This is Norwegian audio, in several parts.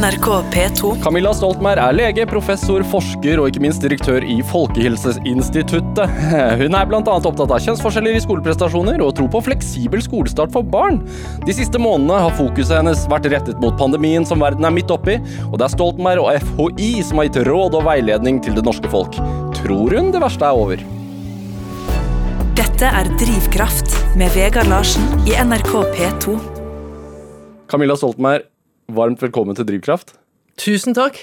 NRK P2. Camilla Stoltenberg er lege, professor, forsker og ikke minst direktør i Folkehelseinstituttet. Hun er bl.a. opptatt av kjønnsforskjeller i skoleprestasjoner og tror på fleksibel skolestart for barn. De siste månedene har fokuset hennes vært rettet mot pandemien som verden er midt oppi, og det er Stoltenberg og FHI som har gitt råd og veiledning til det norske folk. Tror hun det verste er over? Dette er Drivkraft med Vegard Larsen i NRK P2. Camilla Stoltenberg, varmt velkommen til Drivkraft. Tusen takk.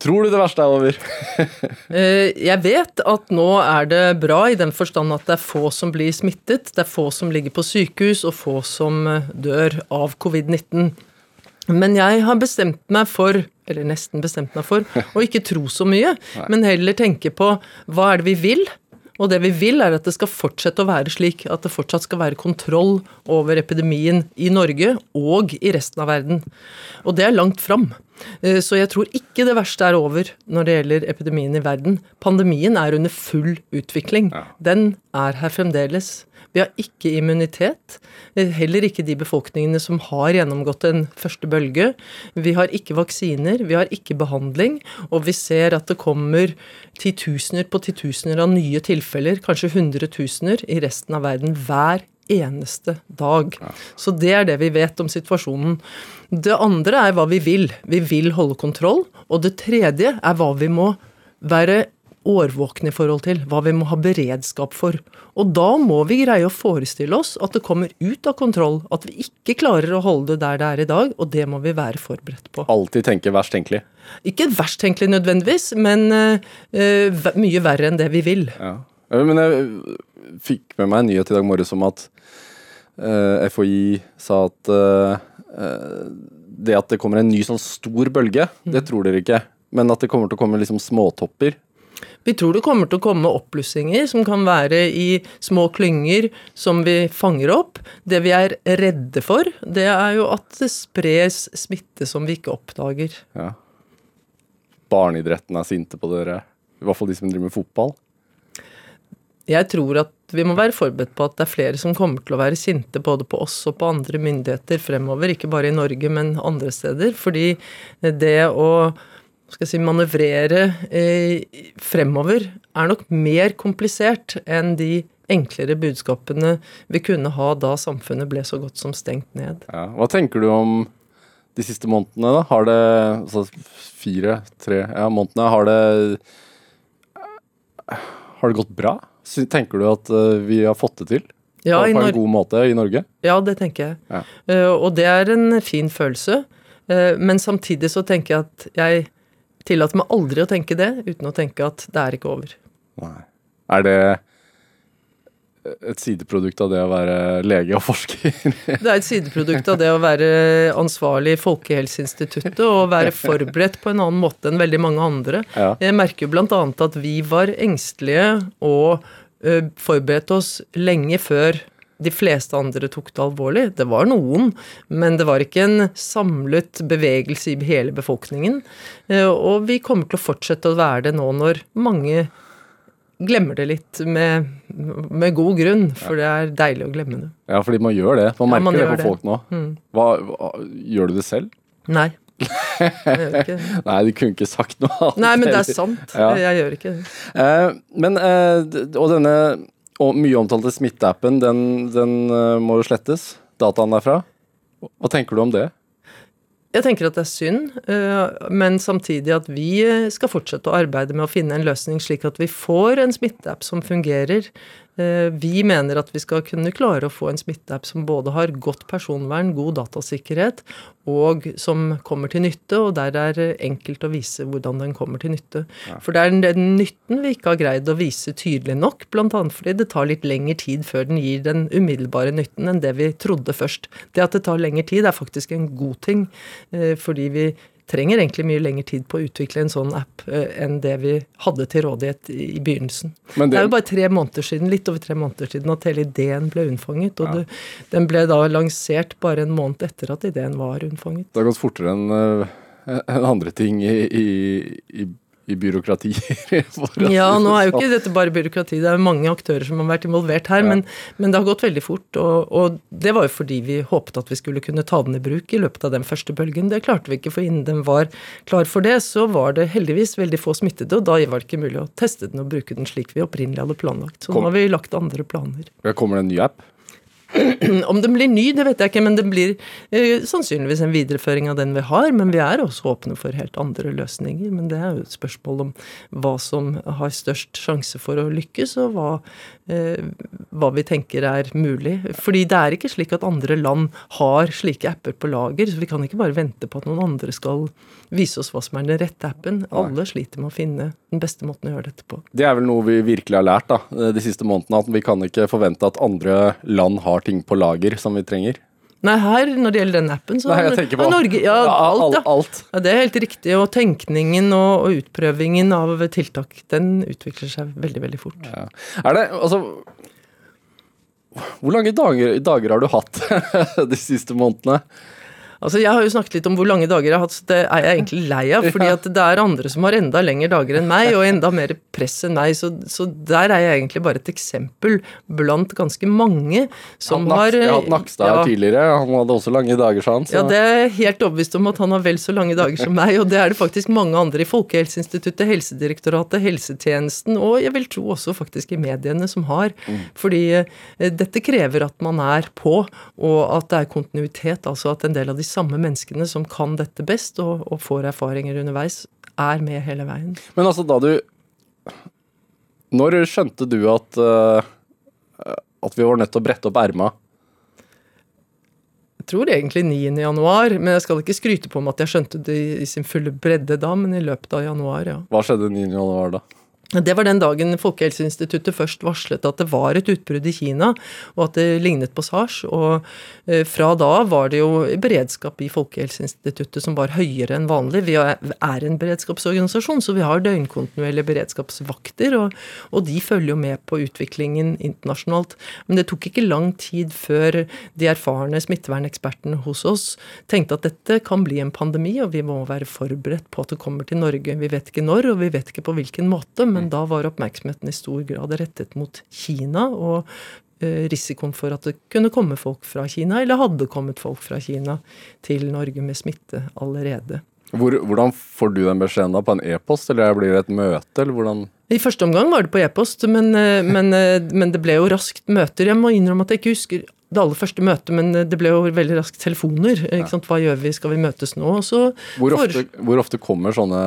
Tror du det verste er over? Eh, Jeg vet at nå er det bra i den forstand at det er få som blir smittet. Det er få som ligger på sykehus, og få som eh, dør av covid-19. Men jeg har bestemt meg for, eller nesten bestemt meg for, å ikke tro så mye, men heller tenke på hva er det vi vil? Og det vi vil, er at det skal fortsette å være slik at det fortsatt skal være kontroll over epidemien i Norge og i resten av verden. Og det er langt fram. Eh, Så jeg tror ikke det verste er over når det gjelder epidemien i verden. Pandemien er under full utvikling. Den er her fremdeles. Vi har ikke immunitet. Heller ikke de befolkningene som har gjennomgått en første bølge. Vi har ikke vaksiner, vi har ikke behandling, og vi ser at det kommer titusener på titusener av nye tilfeller, kanskje hundretusener, i resten av verden hver eneste dag. Så det er det vi vet om situasjonen. Det andre er hva vi vil. Vi vil holde kontroll. Og det tredje er hva vi må være årvåkne i forhold til, hva vi må ha beredskap for. Og da må vi greie å forestille oss at det kommer ut av kontroll, at vi ikke klarer å holde det der det er i dag, og det må vi være forberedt på. Alltid tenke verst tenkelig. Ikke verst tenkelig nødvendigvis, men uh, eh, mye verre enn det vi vil. Ja. Eh, Men jeg fikk med meg en nyhet i dag morges om at uh, FHI sa at uh, eh, det at det kommer en ny sånn stor bølge, det tror dere ikke. Men at det kommer til å komme liksom småtopper. Vi tror det kommer til å komme oppblussinger som kan være i små klynger som vi fanger opp. Det vi er redde for, det er jo at det spres smitte som vi ikke oppdager. Ja. Barneidretten er sinte på dere. I hvert fall de som driver med fotball. Jeg tror at vi må være forberedt på at det er flere som kommer til å være sinte både på oss og på andre myndigheter fremover, ikke bare i Norge, men andre steder. Fordi det å skal jeg si, manøvrere eh, fremover er nok mer komplisert enn de enklere budskapene vi kunne ha da samfunnet ble så godt som stengt ned. Ja. Hva tenker du om de siste månedene, da? Har det altså fire, tre ja, månedene, har det Har det gått bra? Tenker du at eh, vi har fått det til? Ja, på en Nor- god måte i Norge? Ja, det tenker jeg. Ja. Uh, og det er en fin følelse. Uh, men samtidig så tenker jeg at jeg tillater meg aldri å tenke det uten å tenke at det er ikke over. Nei. Er det et sideprodukt av det å være lege og forsker? Det er et sideprodukt av det å være ansvarlig i Folkehelseinstituttet og være forberedt på en annen måte enn veldig mange andre. Ja. Jeg merker jo annet at vi var engstelige og forberedte oss lenge før de fleste andre tok det alvorlig. Det var noen, men det var ikke en samlet bevegelse i hele befolkningen. Eh, Og vi kommer til å fortsette å være det nå når mange glemmer det litt med, med god grunn, for det er deilig å glemme det. Ja, fordi man gjør det. Man Ja, merker man det på folk nå. Mm. Hva, hva, gjør du det selv? Nei. Nei, du kunne ikke sagt noe annet. Nei, men det er sant. Ja. Jeg gjør ikke det. Eh, men, eh, og denne og mye omtalte smitteappen, den, den eh, må jo slettes. Dataen derfra. Hva tenker du om det? Jeg tenker at det er synd, øh, men samtidig at vi øh, skal fortsette å arbeide med å finne en løsning slik at vi får en smitteapp som fungerer. Eh, Vi mener at vi skal kunne klare å få en smitteapp som både har godt personvern, god datasikkerhet, og som kommer til nytte, og der det er enkelt å vise hvordan den kommer til nytte. For det er den nytten vi ikke har greid å vise tydelig nok, bl.a. fordi det tar litt lengre tid før den gir den umiddelbare nytten enn det vi trodde først. Det at det tar lengre tid, er faktisk en god ting, eh, fordi vi trenger egentlig mye lengre tid på å utvikle en sånn app eh, enn det vi hadde til rådighet i begynnelsen. Men Det er jo bare tre måneder siden, litt over tre måneder siden at hele ideen ble unnfanget. Og det, den ble da lansert bare en måned etter at ideen var unnfanget. det har gått fortere enn en andre ting i, i, i, i byråkratier. ja, nå er jo ikke sånn. dette bare byråkrati, det er mange aktører som har vært involvert her. Ja. Men, men, det har gått veldig fort, og, og, det var jo fordi vi håpet at vi skulle kunne ta den i bruk i løpet av den første bølgen. Det klarte vi ikke, for innen den var klar for det, så var det heldigvis veldig få smittede, og da var det ikke mulig å teste den og bruke den slik vi opprinnelig hadde planlagt. Så Kom. nå har vi lagt andre planer. Kommer det en ny app? Om den blir ny, det vet jeg ikke, men det blir eh, sannsynligvis en videreføring av den vi har. Men vi er også åpne for helt andre løsninger. Men det er jo et spørsmål om hva som har størst sjanse for å lykkes, og hva, eh, hva vi tenker er mulig. Fordi det er ikke slik at andre land har slike apper på lager, så vi kan ikke bare vente på at noen andre skal vise oss hva som er den rette appen. Alle sliter med å finne den beste måten å gjøre dette på. Det er vel noe vi virkelig har lært da, de siste månedene, at vi kan ikke forvente at andre land har ting på lager som vi trenger? Nei, her, når det gjelder den appen, så Nei, jeg tenker på Norge, ja, alt, ja. alt. ja. Det er helt riktig. Og tenkningen og, og, utprøvingen av tiltak, den utvikler seg veldig, veldig fort. Ja. Er det, altså Hvor lange dager, dager har du hatt de siste månedene? Altså, Jeg har jo snakket litt om hvor lange dager jeg har hatt, så det er jeg egentlig lei av. fordi at det er andre som har enda lengre dager enn meg, og enda mer press enn meg. Så, så der er jeg egentlig bare et eksempel blant ganske mange som han, har Jeg har hatt Nakstad ja, tidligere, han hadde også lange dager, sa han. Så. Ja, det er jeg helt overbevist om at han har vel så lange dager som meg, og det er det faktisk mange andre i Folkehelseinstituttet, Helsedirektoratet, helsetjenesten, og jeg vil tro også faktisk i mediene som har. Mm. Fordi eh, dette krever at man er på, og at det er kontinuitet. Altså at en del av de samme menneskene som kan dette best og, og får erfaringer underveis, er med hele veien. Men altså, da du Når skjønte du at, uh, at vi var nødt til å brette opp erma? Jeg tror egentlig 9. januar, men jeg skal ikke skryte på meg at jeg skjønte det i sin fulle bredde da, men i løpet av januar, ja. Hva skjedde 9. januar da? Det var den dagen Folkehelseinstituttet først varslet at det var et utbrudd i Kina, og at det lignet på SARS. Og eh, fra da var det jo beredskap i Folkehelseinstituttet som var høyere enn vanlig. Vi er en beredskapsorganisasjon, så vi har døgnkontinuerlige beredskapsvakter, og, og de følger jo med på utviklingen internasjonalt. Men det tok ikke lang tid før de erfarne smittevernekspertene hos oss tenkte at dette kan bli en pandemi, og vi må være forberedt på at det kommer til Norge. Vi vet ikke når, og vi vet ikke på hvilken måte. men men da var oppmerksomheten i stor grad rettet mot Kina og eh, risikoen for at det kunne komme folk fra Kina, eller hadde kommet folk fra Kina til Norge med smitte allerede. Hvor, hvordan får du den beskjeden da? På en e-post, eller blir det et møte, eller hvordan? I første omgang var det på e-post, men, eh, men, eh, men, det ble jo raskt møter. Jeg må innrømme at jeg ikke husker det aller første møtet, men det ble jo veldig raskt telefoner. Hva gjør vi, skal vi møtes nå? Hvor ofte, hvor ofte kommer sånne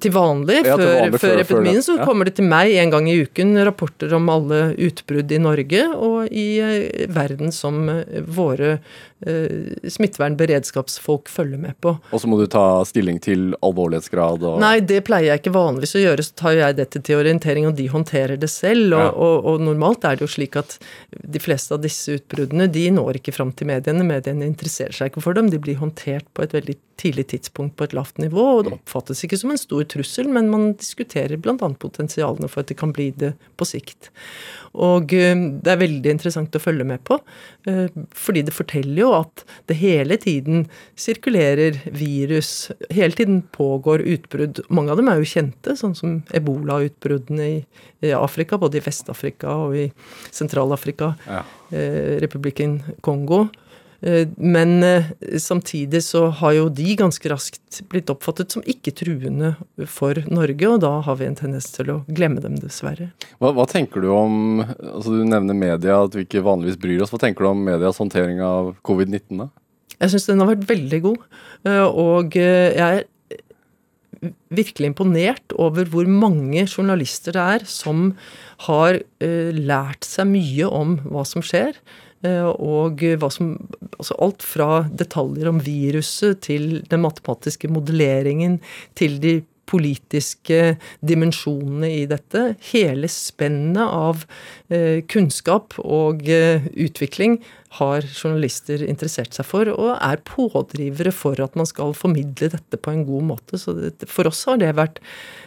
til vanlig, ja, til vanlig før, før, epidemien, så kommer det til meg en gang i uken rapporter om alle utbrudd i Norge og i eh, verden som eh, våre uh, smittevernberedskapsfolk følger med på. Og så må du ta stilling til alvorlighetsgrad og Nei, det pleier jeg ikke vanligvis å gjøre. Så tar jeg dette til orientering, og de håndterer det selv. Og, ja. og, og, normalt er det jo slik at de fleste av disse utbruddene de når ikke fram til mediene. Mediene interesserer seg ikke for dem. De blir håndtert på et veldig tidlig tidspunkt på et lavt nivå. og Det oppfattes ikke som en stor trussel, men man diskuterer bl.a. potensialene for at det kan bli det på sikt. Og eh, det er veldig interessant å følge med på, eh, fordi det forteller jo at det hele tiden sirkulerer virus. Hele tiden pågår utbrudd. Mange av dem er jo kjente, sånn som ebola-utbruddene i Afrika, både i Vest-Afrika og i Sentral-Afrika, ja. Eh, republikken Kongo. Eh, men eh, samtidig så har jo de ganske raskt blitt oppfattet som ikke truende for Norge, og da har vi en tendens til å glemme dem, dessverre. Hva, hva tenker du om altså Du nevner media, at vi ikke vanligvis bryr oss. Hva tenker du om medias håndtering av covid-19, da? Jeg syns den har vært veldig god. Eh, og jeg er virkelig imponert over hvor mange journalister det er som har lært seg mye om hva som skjer. Eh, og som Altså alt fra detaljer om viruset til den matematiske modelleringen til de politiske dimensjonene i dette. Hele spennet av eh, kunnskap og eh, utvikling har journalister interessert seg for, og er pådrivere for at man skal formidle dette på en god måte. Så for oss har det vært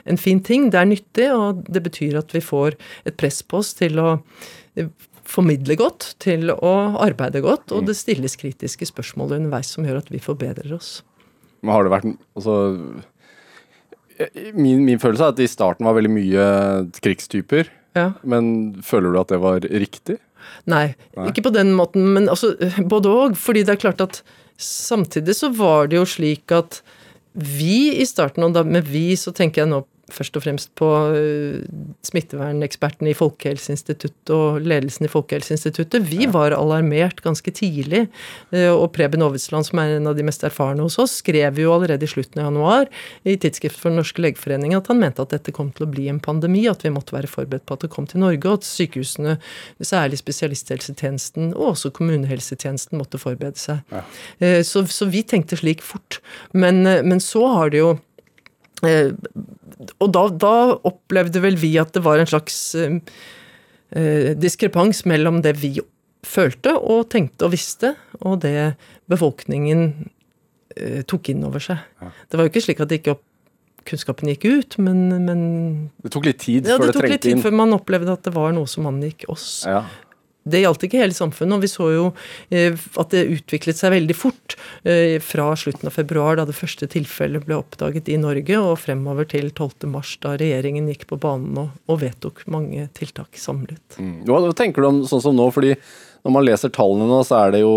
en fin ting. Det er nyttig, og det betyr at vi får et press på oss til å formidle godt, til å arbeide godt, og det stilles kritiske spørsmål underveis som gjør at vi forbedrer oss. Men har det vært altså min, min følelse er at det i starten var veldig mye krigstyper. Ja. Men føler du at det var riktig? Nei, Nei. ikke på den måten, men altså både òg. Fordi det er klart at samtidig så var det jo slik at vi i starten, og da med vi så tenker jeg nå først og fremst på øh, smittevernekspertene i Folkehelseinstituttet og ledelsen i Folkehelseinstituttet. Vi var alarmert ganske tidlig. øh, Og Preben Aavitsland, som er en av de mest erfarne hos oss, skrev jo allerede i slutten av januar i Tidsskrift for Den norske legeforening at han mente at dette kom til å bli en pandemi, at vi måtte være forberedt på at det kom til Norge, og at sykehusene, særlig spesialisthelsetjenesten og også kommunehelsetjenesten, måtte forberede seg. Ja. Så, så vi tenkte slik fort. Men, eh, men så har det jo eh, Og da, da opplevde vel vi at det var en slags eh, eh, diskrepans mellom det vi følte og tenkte og visste, og det befolkningen eh, tok inn over seg. Det var jo ikke slik at det ikke kunnskapen gikk ut, men, men Det tok litt tid ja, før det det, tok litt tid inn. før man opplevde at det var noe som angikk oss. Ja. Det gjaldt ikke hele samfunnet, og vi så jo eh, at det utviklet seg veldig fort eh, fra slutten av februar, da det første tilfellet ble oppdaget i Norge, og fremover til 12. mars, da regjeringen gikk på banen og, vedtok mange tiltak samlet. Mm. Hva tenker du om sånn som nå? Fordi når man leser tallene nå, så er det jo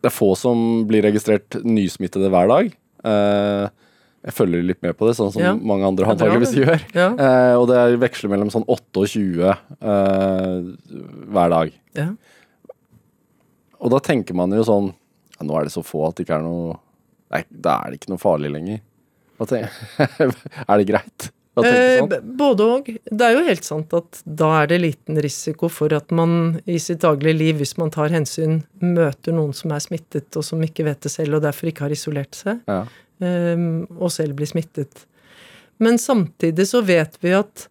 Det er få som blir registrert nysmittede hver dag. Eh, jeg følger litt med på det, sånn som Ja. mange andre Det antageligvis gjør. Ja. Eh, og det er- veksler mellom sånn 8 og 20 eh, hver dag. Ja. Og da tenker man jo sånn ja, Nå er det så få at det ikke er noe Nei, da er det ikke noe farlig lenger. Tenker, er det greit Eh, sånn? både og. Det er jo helt sant at da er det liten risiko for at man i sitt daglige liv, hvis man tar hensyn, møter noen som er smittet, og som ikke vet det selv, og derfor ikke har isolert seg. Ja. Um, og selv bli smittet. Men samtidig så vet vi at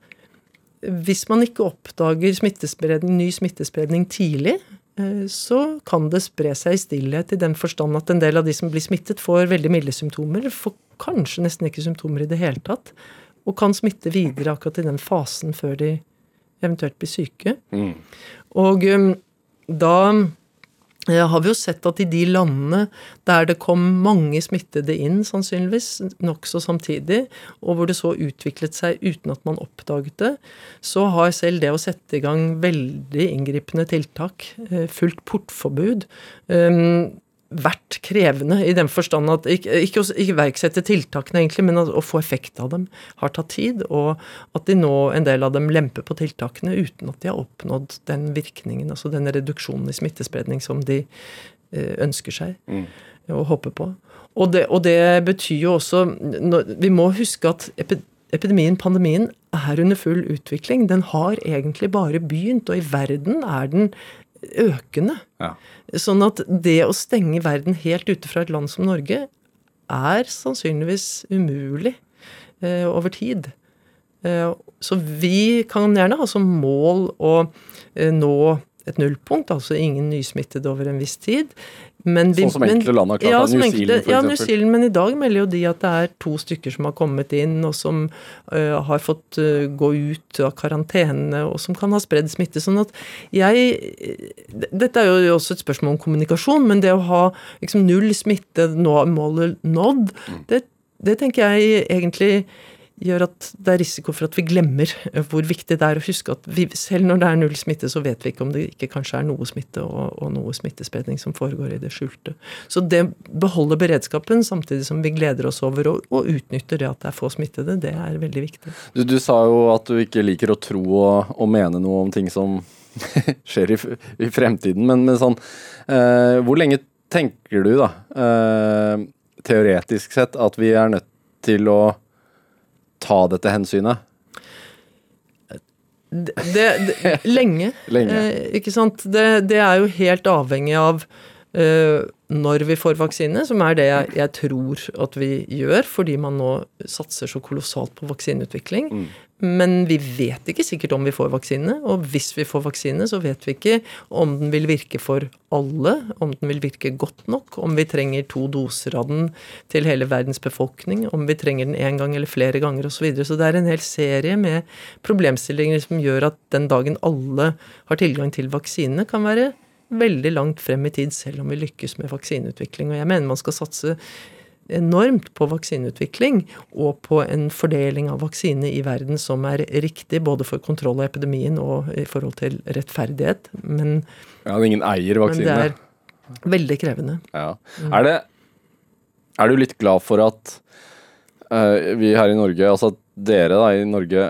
hvis man ikke oppdager smittespredning, ny smittespredning tidlig, eh, så kan det spre seg i stillhet i den forstand at en del av de som blir smittet, får veldig milde symptomer, får kanskje nesten ikke symptomer i det hele tatt, og kan smitte videre akkurat i den fasen før de eventuelt blir syke. Mm. Og um, da har vi jo sett at i de landene der det kom mange smittede inn, sannsynligvis, nokså samtidig, og hvor det så utviklet seg uten at man oppdaget det, så har selv det å sette i gang veldig inngripende tiltak, eh, fullt portforbud, um, vært krevende i den forstand at ikke, ikke å iverksette tiltakene, egentlig, men å få effekt av dem har tatt tid, og at de nå, en del av dem, lemper på tiltakene uten at de har oppnådd den virkningen, altså den reduksjonen i smittespredning som de eh, ønsker seg og håper på. Og det, og det betyr jo også Vi må huske at epidemien, pandemien, er under full utvikling. Den har egentlig bare begynt, og i verden er den økende. Ja. Sånn at det å stenge verden helt ute fra et land som Norge er sannsynligvis umulig eh, over tid. Eh, så vi kan gjerne ha som mål å eh, nå et nullpunkt, altså ingen nysmittede over en viss tid. Men Sånn som enkelte land har klart, ja, New Zealand for ja, New. Zealand, men i dag melder jo de at det er to stykker som har kommet inn, og som øh, har fått øh, gå ut av karantene, og som kan ha spredd smitte. Sånn at jeg Dette er jo også et spørsmål om kommunikasjon, men det å ha liksom null smitte, nå målet nådd, Mm. det, det tenker jeg egentlig gjør at det er risiko for at vi glemmer øh, hvor viktig det er å huske at vi, selv når det er null smitte, så vet vi ikke om det ikke kanskje er noe smitte og, og noe smittespredning som foregår i det skjulte. Så det beholder beredskapen samtidig som vi gleder oss over og, og utnytter det at det er få smittede, det er veldig viktig. Du, du sa jo at du ikke liker å tro og, og mene noe om ting som skjer i, i fremtiden, men, men sånn eh, Hvor lenge tenker du, da, eh, teoretisk sett, at vi er nødt til å ta dette hensynet? Det, det, lenge, Lenge. Eh, ikke sant. Det, det er jo helt avhengig av når vi får vaksine, som er det jeg, jeg tror at vi gjør, fordi man nå satser så kolossalt på vaksineutvikling. Mm. Men vi vet ikke sikkert om vi får vaksine, og hvis vi får vaksine, så vet vi ikke om den vil virke for alle, om den vil virke godt nok, om vi trenger to doser av den til hele verdens befolkning, om vi trenger den én gang eller flere ganger osv. Så, videre. så det er en hel serie med problemstillinger som gjør at den dagen alle har tilgang til vaksine, kan være veldig langt frem i tid, selv om vi lykkes med vaksineutvikling. Og jeg mener man skal satse enormt på vaksineutvikling og på en fordeling av vaksine i verden som er riktig både for kontroll av epidemien og i forhold til rettferdighet. Men, ja, ingen eier vaksine. men det er veldig krevende. Ja. Er, det, er du litt glad for at uh, vi her i Norge, altså at dere da i Norge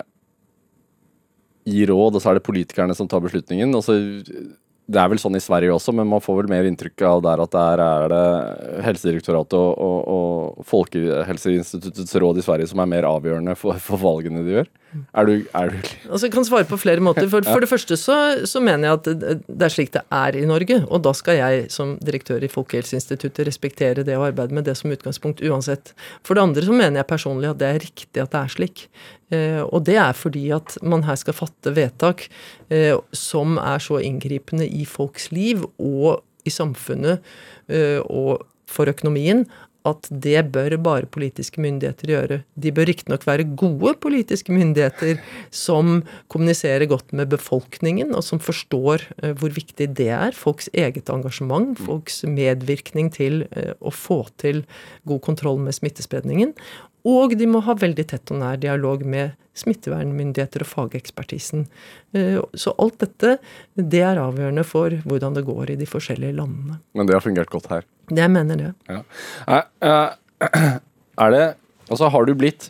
gir råd, og så er det politikerne som tar beslutningen? og så det er vel sånn i Sverige også, men man får vel mer inntrykk av der at der er det Helsedirektoratet og, og, og Folkehelseinstituttets råd i Sverige som er mer avgjørende for, for valgene de gjør? Er du, er du Altså, jeg kan svare på flere måter. For, for det første så, så, mener jeg at det er slik det er i Norge. Og da skal jeg som direktør i Folkehelseinstituttet respektere det og arbeide med det som utgangspunkt uansett. For det andre så mener jeg personlig at det er riktig at det er slik. Eh, og det er fordi at man her skal fatte vedtak eh, som er så inngripende i folks liv og i samfunnet eh, og for økonomien at det bør bare politiske myndigheter gjøre. De bør riktignok være gode politiske myndigheter som kommuniserer godt med befolkningen, og som forstår hvor viktig det er. Folks eget engasjement, folks medvirkning til å få til god kontroll med smittespredningen. Og de må ha veldig tett og nær dialog med smittevernmyndigheter og fagekspertisen. Eh, så alt dette, det er avgjørende for hvordan det går i de forskjellige landene. Men det har fungert godt her? Det jeg mener det. Ja. Er det Altså, har du blitt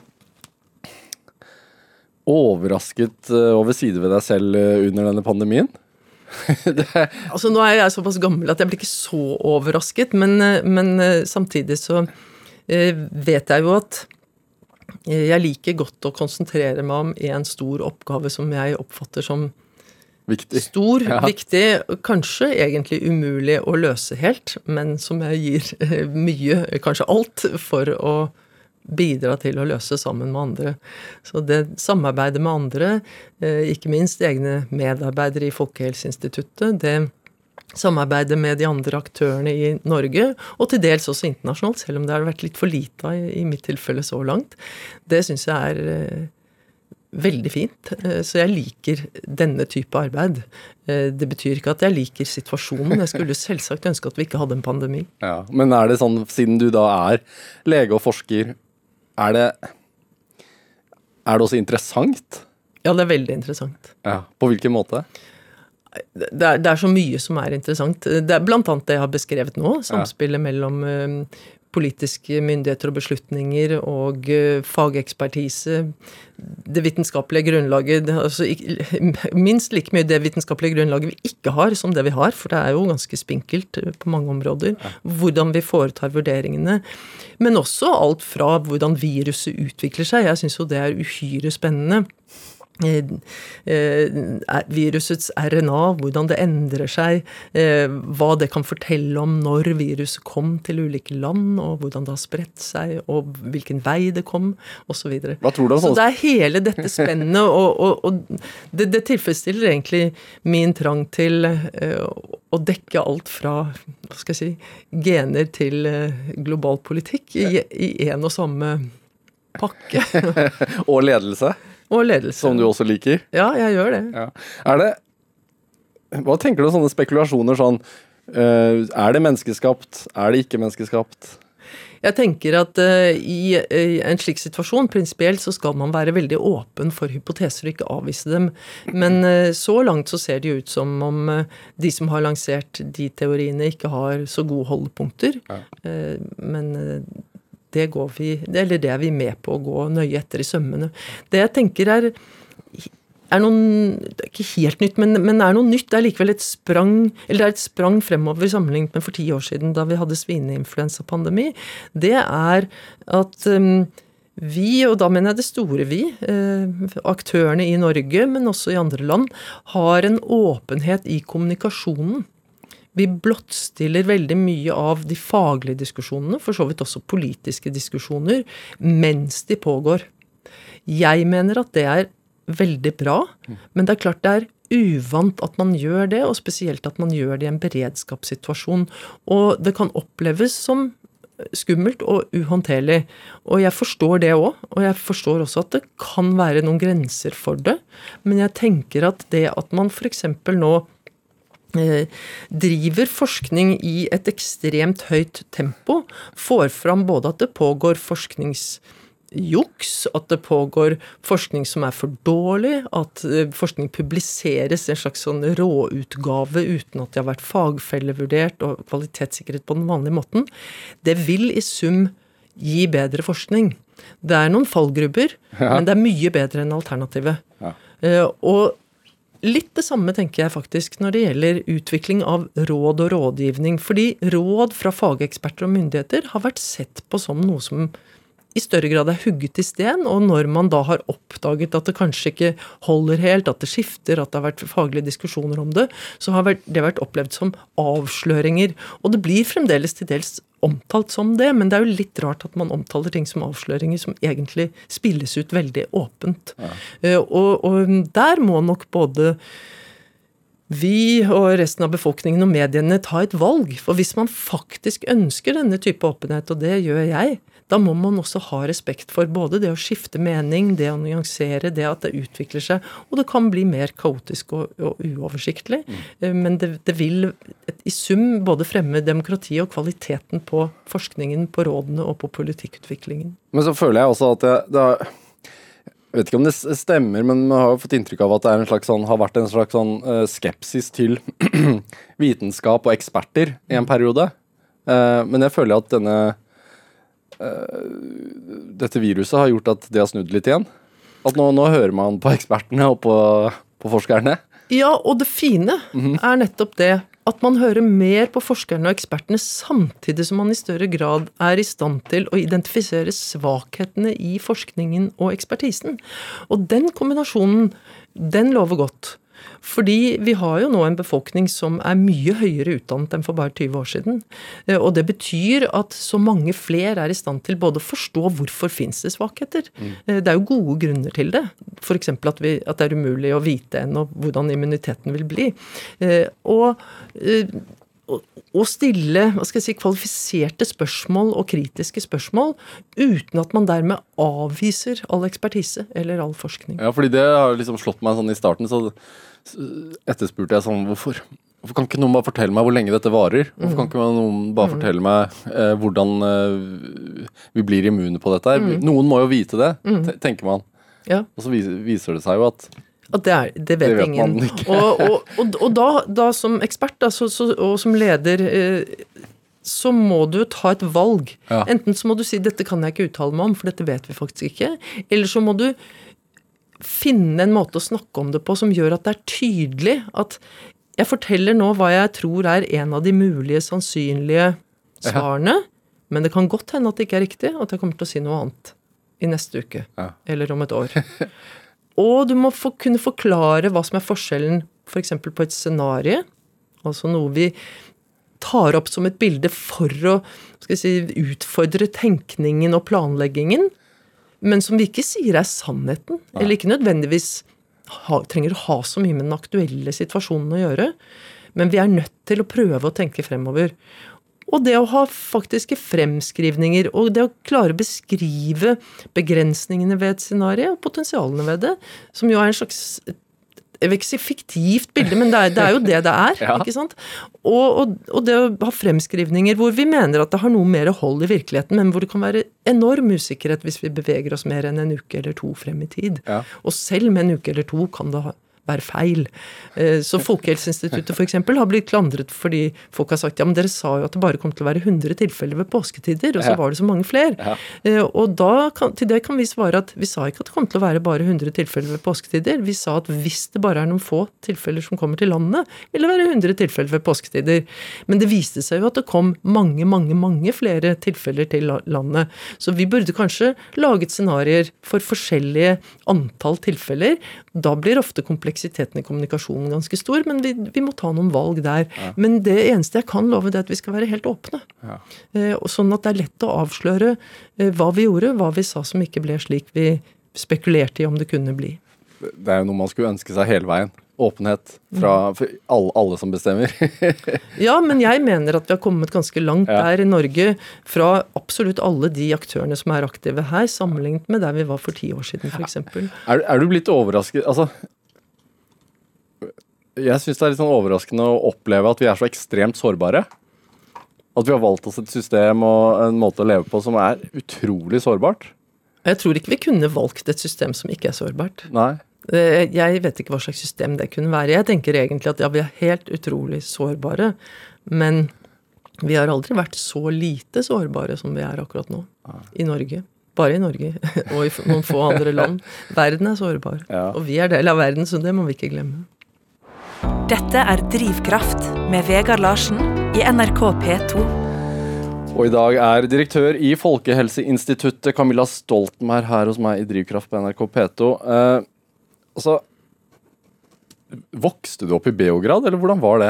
overrasket eh, over sider ved deg selv eh, under denne pandemien? altså Nå er jeg såpass gammel at jeg blir ikke så overrasket, men, men samtidig så vet jeg jo at jeg liker godt å konsentrere meg om én stor oppgave som jeg oppfatter som viktig. stor, ja. viktig, kanskje egentlig umulig å løse helt, men som jeg gir eh, mye, kanskje alt, for å bidra til å løse sammen med andre. Så det samarbeidet med andre, eh, ikke minst egne medarbeidere i Folkehelseinstituttet, det samarbeidet med de andre aktørene i Norge, og til dels også internasjonalt, selv om det har vært litt for lite i mitt tilfelle så langt. Det syns jeg er eh, veldig fint. Eh, så jeg liker denne type arbeid. Eh, det betyr ikke at jeg liker situasjonen. Jeg skulle selvsagt ønske at vi ikke hadde en pandemi. Ja, Men er det sånn, siden du da er lege og forsker, er det, er det også interessant? Ja, det er veldig interessant. Ja, På hvilken måte? det er, det er, så mye som er interessant. Det er blant annet det jeg har beskrevet nå. Samspillet mellom uh, politiske myndigheter og beslutninger og uh, fagekspertise. Det vitenskapelige grunnlaget altså, Minst like mye det vitenskapelige grunnlaget vi ikke har, som det vi har. For det er jo ganske spinkelt eh, på mange områder. Hvordan vi foretar vurderingene. Men også alt fra hvordan viruset utvikler seg. Jeg syns jo det er uhyre spennende. Eh, eh, virusets RNA, hvordan det endrer seg, eh, hva det kan fortelle om når viruset kom til ulike land, og hvordan det har spredt seg, og hvilken vei det kom, osv. Så, så det er hele dette spennet, og, og, og det, det, tilfredsstiller egentlig min trang til å dekke alt fra hva skal jeg si, gener til global politikk i én og samme pakke. og ledelse? Og ledelse. Som du også liker? Ja, jeg gjør det. Ja. Er det Hva tenker du om sånne spekulasjoner sånn uh, Er det menneskeskapt? Er det ikke menneskeskapt? Jeg tenker at uh, i, i, en slik situasjon, prinsipielt, så skal man være veldig åpen for hypoteser og ikke avvise dem. Men uh, så langt så ser det jo ut som om de som har lansert de teoriene, ikke har så gode holdepunkter. Ja. men det, vi, det er vi med på å gå nøye etter i sømmene. Det jeg tenker er er noen, det er ikke helt nytt, men, men er noe nytt. Det er likevel et sprang eller det er et sprang fremover sammenlignet med for ti år siden, da vi hadde svineinfluensapandemi. Det er at um, vi, og da mener jeg det store vi, eh, aktørene i Norge, men også i andre land, har en åpenhet i kommunikasjonen. Vi blottstiller veldig mye av de faglige diskusjonene, for så vidt også politiske diskusjoner, mens de pågår. Jeg mener at det er veldig bra, men det er klart det er uvant at man gjør det, og spesielt at man gjør det i en beredskapssituasjon. Og det kan oppleves som skummelt og uhåndterlig. Og jeg forstår det òg, og jeg forstår også at det kan være noen grenser for det. Men jeg tenker at det at man f.eks. nå driver forskning i et ekstremt høyt tempo, får fram både at det pågår forskningsjuks, at det pågår forskning som er for dårlig, at eh, forskning publiseres i en slags sånn råutgave uten at det har vært fagfellevurdert og kvalitetssikret på den vanlige måten, det vil i sum gi bedre forskning. Det er noen fallgrubber, Ja. men det er mye bedre enn alternativet. Ja. Eh, Og litt det samme tenker jeg faktisk når det gjelder utvikling av råd og rådgivning. Fordi råd fra fageksperter og myndigheter har vært sett på som noe som i større grad er hugget i sten, og når man da har oppdaget at det kanskje ikke holder helt, at det skifter, at det har vært faglige diskusjoner om det, så har det vært opplevd som avsløringer. Og det blir fremdeles til dels omtalt som det, men det er jo litt rart at man omtaler ting som avsløringer som egentlig spilles ut veldig åpent. Ja. Og, og der må nok både vi og resten av befolkningen og mediene ta et valg. For hvis man faktisk ønsker denne type åpenhet, og det gjør jeg, da må man også ha respekt for både det å skifte mening, det å nyansere, det at det utvikler seg. Og det kan bli mer kaotisk og, og uoversiktlig. Mm. Men det, det vil i sum både fremme demokratiet og kvaliteten på forskningen, på rådene og på politikkutviklingen. Men så føler jeg også at det, det har jeg vet ikke om det stemmer, men man har jo fått inntrykk av at det slags sånn, har vært en slags sånn uh, skepsis til vitenskap og eksperter i en periode. Uh, men jeg føler at denne dette viruset har gjort at det har snudd litt igjen. At nå, nå hører man på ekspertene og på, på forskerne. Ja, og det fine er nettopp det at man hører mer på forskerne og ekspertene samtidig som man i større grad er i stand til å identifisere svakhetene i forskningen og ekspertisen. Og den kombinasjonen, den lover godt. Fordi vi har jo nå en befolkning som er mye høyere utdannet enn for bare 20 år siden. Eh, Og det betyr at så mange flere er i stand til både å forstå hvorfor fins det svakheter. Mm. Det er jo gode grunner til det. F.eks. At, vi- at det er umulig å vite ennå hvordan immuniteten vil bli. Eh, Og eh, å- stille hva skal jeg si, kvalifiserte spørsmål og kritiske spørsmål uten at man dermed avviser all ekspertise eller all forskning. Ja, fordi det har liksom slått meg sånn i starten, så etterspurte jeg sånn Hvorfor? Hvorfor kan ikke noen bare fortelle meg hvor lenge dette varer? Hvorfor kan ikke noen bare fortelle meg eh, hvordan eh, vi blir immune på dette her? Noen må jo vite det, tenker man. Ja. Og så viser, viser det seg jo at At det, er, det vet, Det vet ingen. og og, og, og da, da som ekspert da, så, så, og som leder eh, så må du ta et valg. Ja. Enten så må du si 'dette kan jeg ikke uttale meg om, for dette vet vi faktisk ikke'. Eller så må du finne en måte å snakke om det på som gjør at det er tydelig at jeg forteller nå hva jeg tror er en av de mulige sannsynlige svarene, men det kan godt hende at det ikke er riktig, og at jeg kommer til å si noe annet i neste uke. Ja. Eller om et år. Og du må få, kunne forklare hva som er forskjellen f.eks. på et scenario, altså noe vi tar opp som et bilde for å skal si, utfordre tenkningen og planleggingen, men som vi ikke sier er sannheten. Eller ikke nødvendigvis ha, trenger å ha så mye med den aktuelle situasjonen å gjøre. Men vi er nødt til å prøve å tenke fremover. Og det å ha faktiske fremskrivninger, og det å klare å beskrive begrensningene ved et scenario, og potensialene ved det, som jo er en slags jeg vil ikke si fiktivt bilde, men det er, det er jo det det er. Ja. ikke sant? Og, og, og det å ha fremskrivninger hvor vi mener at det har noe mer hold i virkeligheten, men hvor det kan være enorm usikkerhet hvis vi beveger oss mer enn en uke eller to frem i tid. Ja. Og selv med en uke eller to kan det ha- være feil. Eh, Så Folkehelseinstituttet eksempel har blitt klandret fordi folk har sagt ja, men dere sa jo at det bare kom til å være 100 tilfeller ved påsketider, og så var det så mange flere. Ja. Eh, Og da kan, til det kan vi svare at vi sa ikke at det kom til å være bare 100 tilfeller ved påsketider. Vi sa at hvis det bare er noen få tilfeller som kommer til landet, vil det være 100 tilfeller ved påsketider. Men det viste seg jo at det kom mange, mange, mange flere tilfeller til landet. Så vi burde kanskje laget scenarioer for forskjellige antall tilfeller. Da blir ofte kompleksiteten i kommunikasjonen ganske stor, men vi, vi må ta noen valg der. Men det eneste jeg kan love, det er at vi skal være helt åpne. Ja. Eh, sånn at det er lett å avsløre eh, hva vi gjorde, hva vi sa som ikke ble slik vi spekulerte i om det kunne bli. Det er jo noe man skulle ønske seg hele veien. Åpenhet fra for alle, alle som bestemmer. Ja, men jeg mener at vi har kommet ganske langt Ja. der i Norge fra absolutt alle de aktørene som er aktive her, sammenlignet med der vi var for ti år siden, f.eks. Er, er du blitt overrasket Altså Jeg syns det er litt sånn overraskende å oppleve at vi er så ekstremt sårbare. At vi har valgt oss et system og en måte å leve på som er utrolig sårbart. Jeg tror ikke vi kunne valgt et system som ikke er sårbart. Nei. Eh, Jeg vet ikke hva slags system det kunne være. Jeg tenker egentlig at ja, vi er helt utrolig sårbare, men vi har aldri vært så lite sårbare som vi er akkurat nå. I Norge. Bare i Norge, og i noen få andre land. Verden er sårbar. Ja. Og vi er del av verden, så det må vi ikke glemme. Dette er Drivkraft med Vegard Larsen i NRK P2. Og i dag er direktør i Folkehelseinstituttet Camilla Stoltenberg her hos meg i Drivkraft på NRK P2. Altså Vokste du opp i Beograd, eller hvordan var det?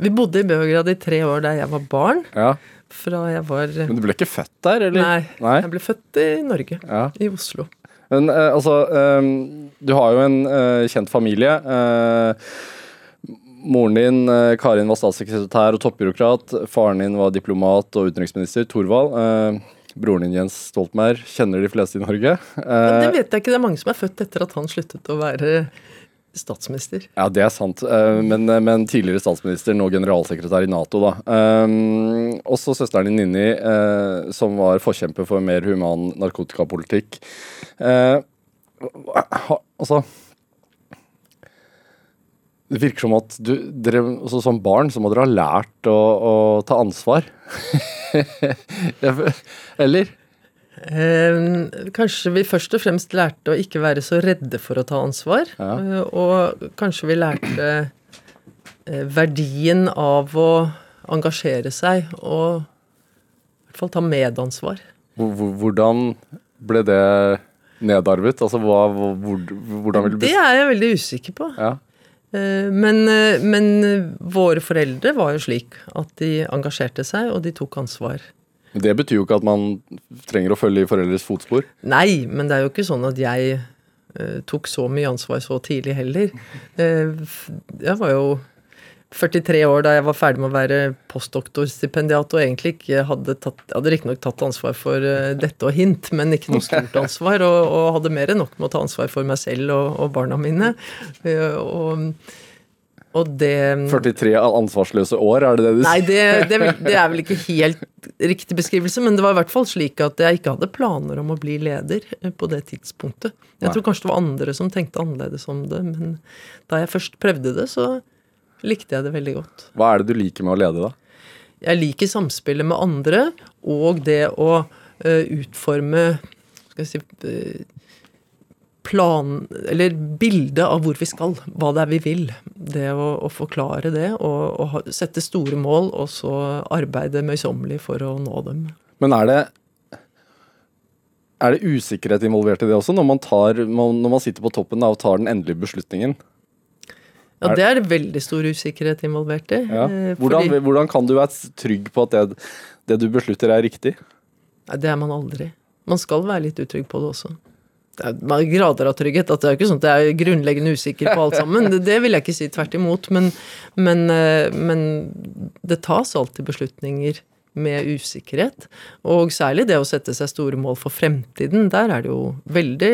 Vi bodde i Beograd i tre år da jeg var barn. Ja, Fra jeg var Men du ble ikke født der, eller? Nei, Nei? jeg ble født i Norge. Ja. I Oslo. Men eh, altså eh, Du har jo en eh, kjent familie. Eh, moren din, eh, Karin, var statssekretær og toppbyråkrat. Faren din var diplomat og utenriksminister, Thorvald. Eh, broren din, Jens Stoltenberg, kjenner de fleste i Norge. Men Eh, det vet jeg ikke. Det er mange som er født etter at han sluttet å være statsminister. Ja, det er sant. Eh, Men, men tidligere statsminister, nå generalsekretær i Nato, da. Um, også søsteren din Ninni, eh, som var forkjemper for mer human narkotikapolitikk. Eh, altså Det virker som at du, dere, altså som barn så må dere ha lært å, å ta ansvar. Eller? Eh, kanskje vi først og fremst lærte å ikke være så redde for å ta ansvar. Ja. Eh, og kanskje vi lærte eh, verdien av å engasjere seg og i hvert fall ta medansvar. Hvor- hvor- Hvordan ble det nedarvet? Altså hva, hvor, hvordan vil du Det er jeg veldig usikker på. Ja. Eh, Men, eh, men våre foreldre var jo slik at de engasjerte seg, og de tok ansvar. Det betyr jo ikke at man trenger å følge i foreldres fotspor. Nei, men det er jo ikke sånn at jeg eh, tok så mye ansvar så tidlig heller. Jeg var jo 43 år da jeg var ferdig med å være postdoktorstipendiat og egentlig ikke hadde tatt Jeg hadde riktignok tatt ansvar for eh, dette og hint, men ikke noe stort ansvar. Og, og hadde mer enn nok med å ta ansvar for meg selv og, og barna mine. Eh, og, og det 43 ansvarsløse år, er det det du Nei, sier? det, det, vel- det er vel ikke helt riktig beskrivelse, men det var i hvert fall slik at jeg ikke hadde planer om å bli leder eh, på det tidspunktet. Jeg Nei. tror kanskje det var andre som tenkte annerledes om det, men da jeg først prøvde det, så likte jeg det veldig godt. Hva er det du liker med å lede, da? Jeg liker samspillet med andre, og det å uh, utforme skal jeg si, eh, plan Eller bildet av hvor vi skal, hva det er vi vil. Det å, å forklare det, og, og sette store mål, og så arbeide møysommelig for å nå dem. Men er det er det usikkerhet involvert i det også, når man, tar, når man sitter på toppen og tar den endelige beslutningen? Ja, det er veldig stor usikkerhet involvert i. Ja. eh, Hvordan, fordi- hvordan kan du være trygg på at det, det du beslutter, er riktig? Det er man aldri. Man skal være litt utrygg på det også. Det er man grader av trygghet. At det er ikke sånn at jeg er grunnleggende usikker på alt sammen. Det, det vil jeg ikke si tvert imot. Men, men, eh, men det tas alltid beslutninger med usikkerhet. Og særlig det å sette seg store mål for fremtiden. Der er det jo veldig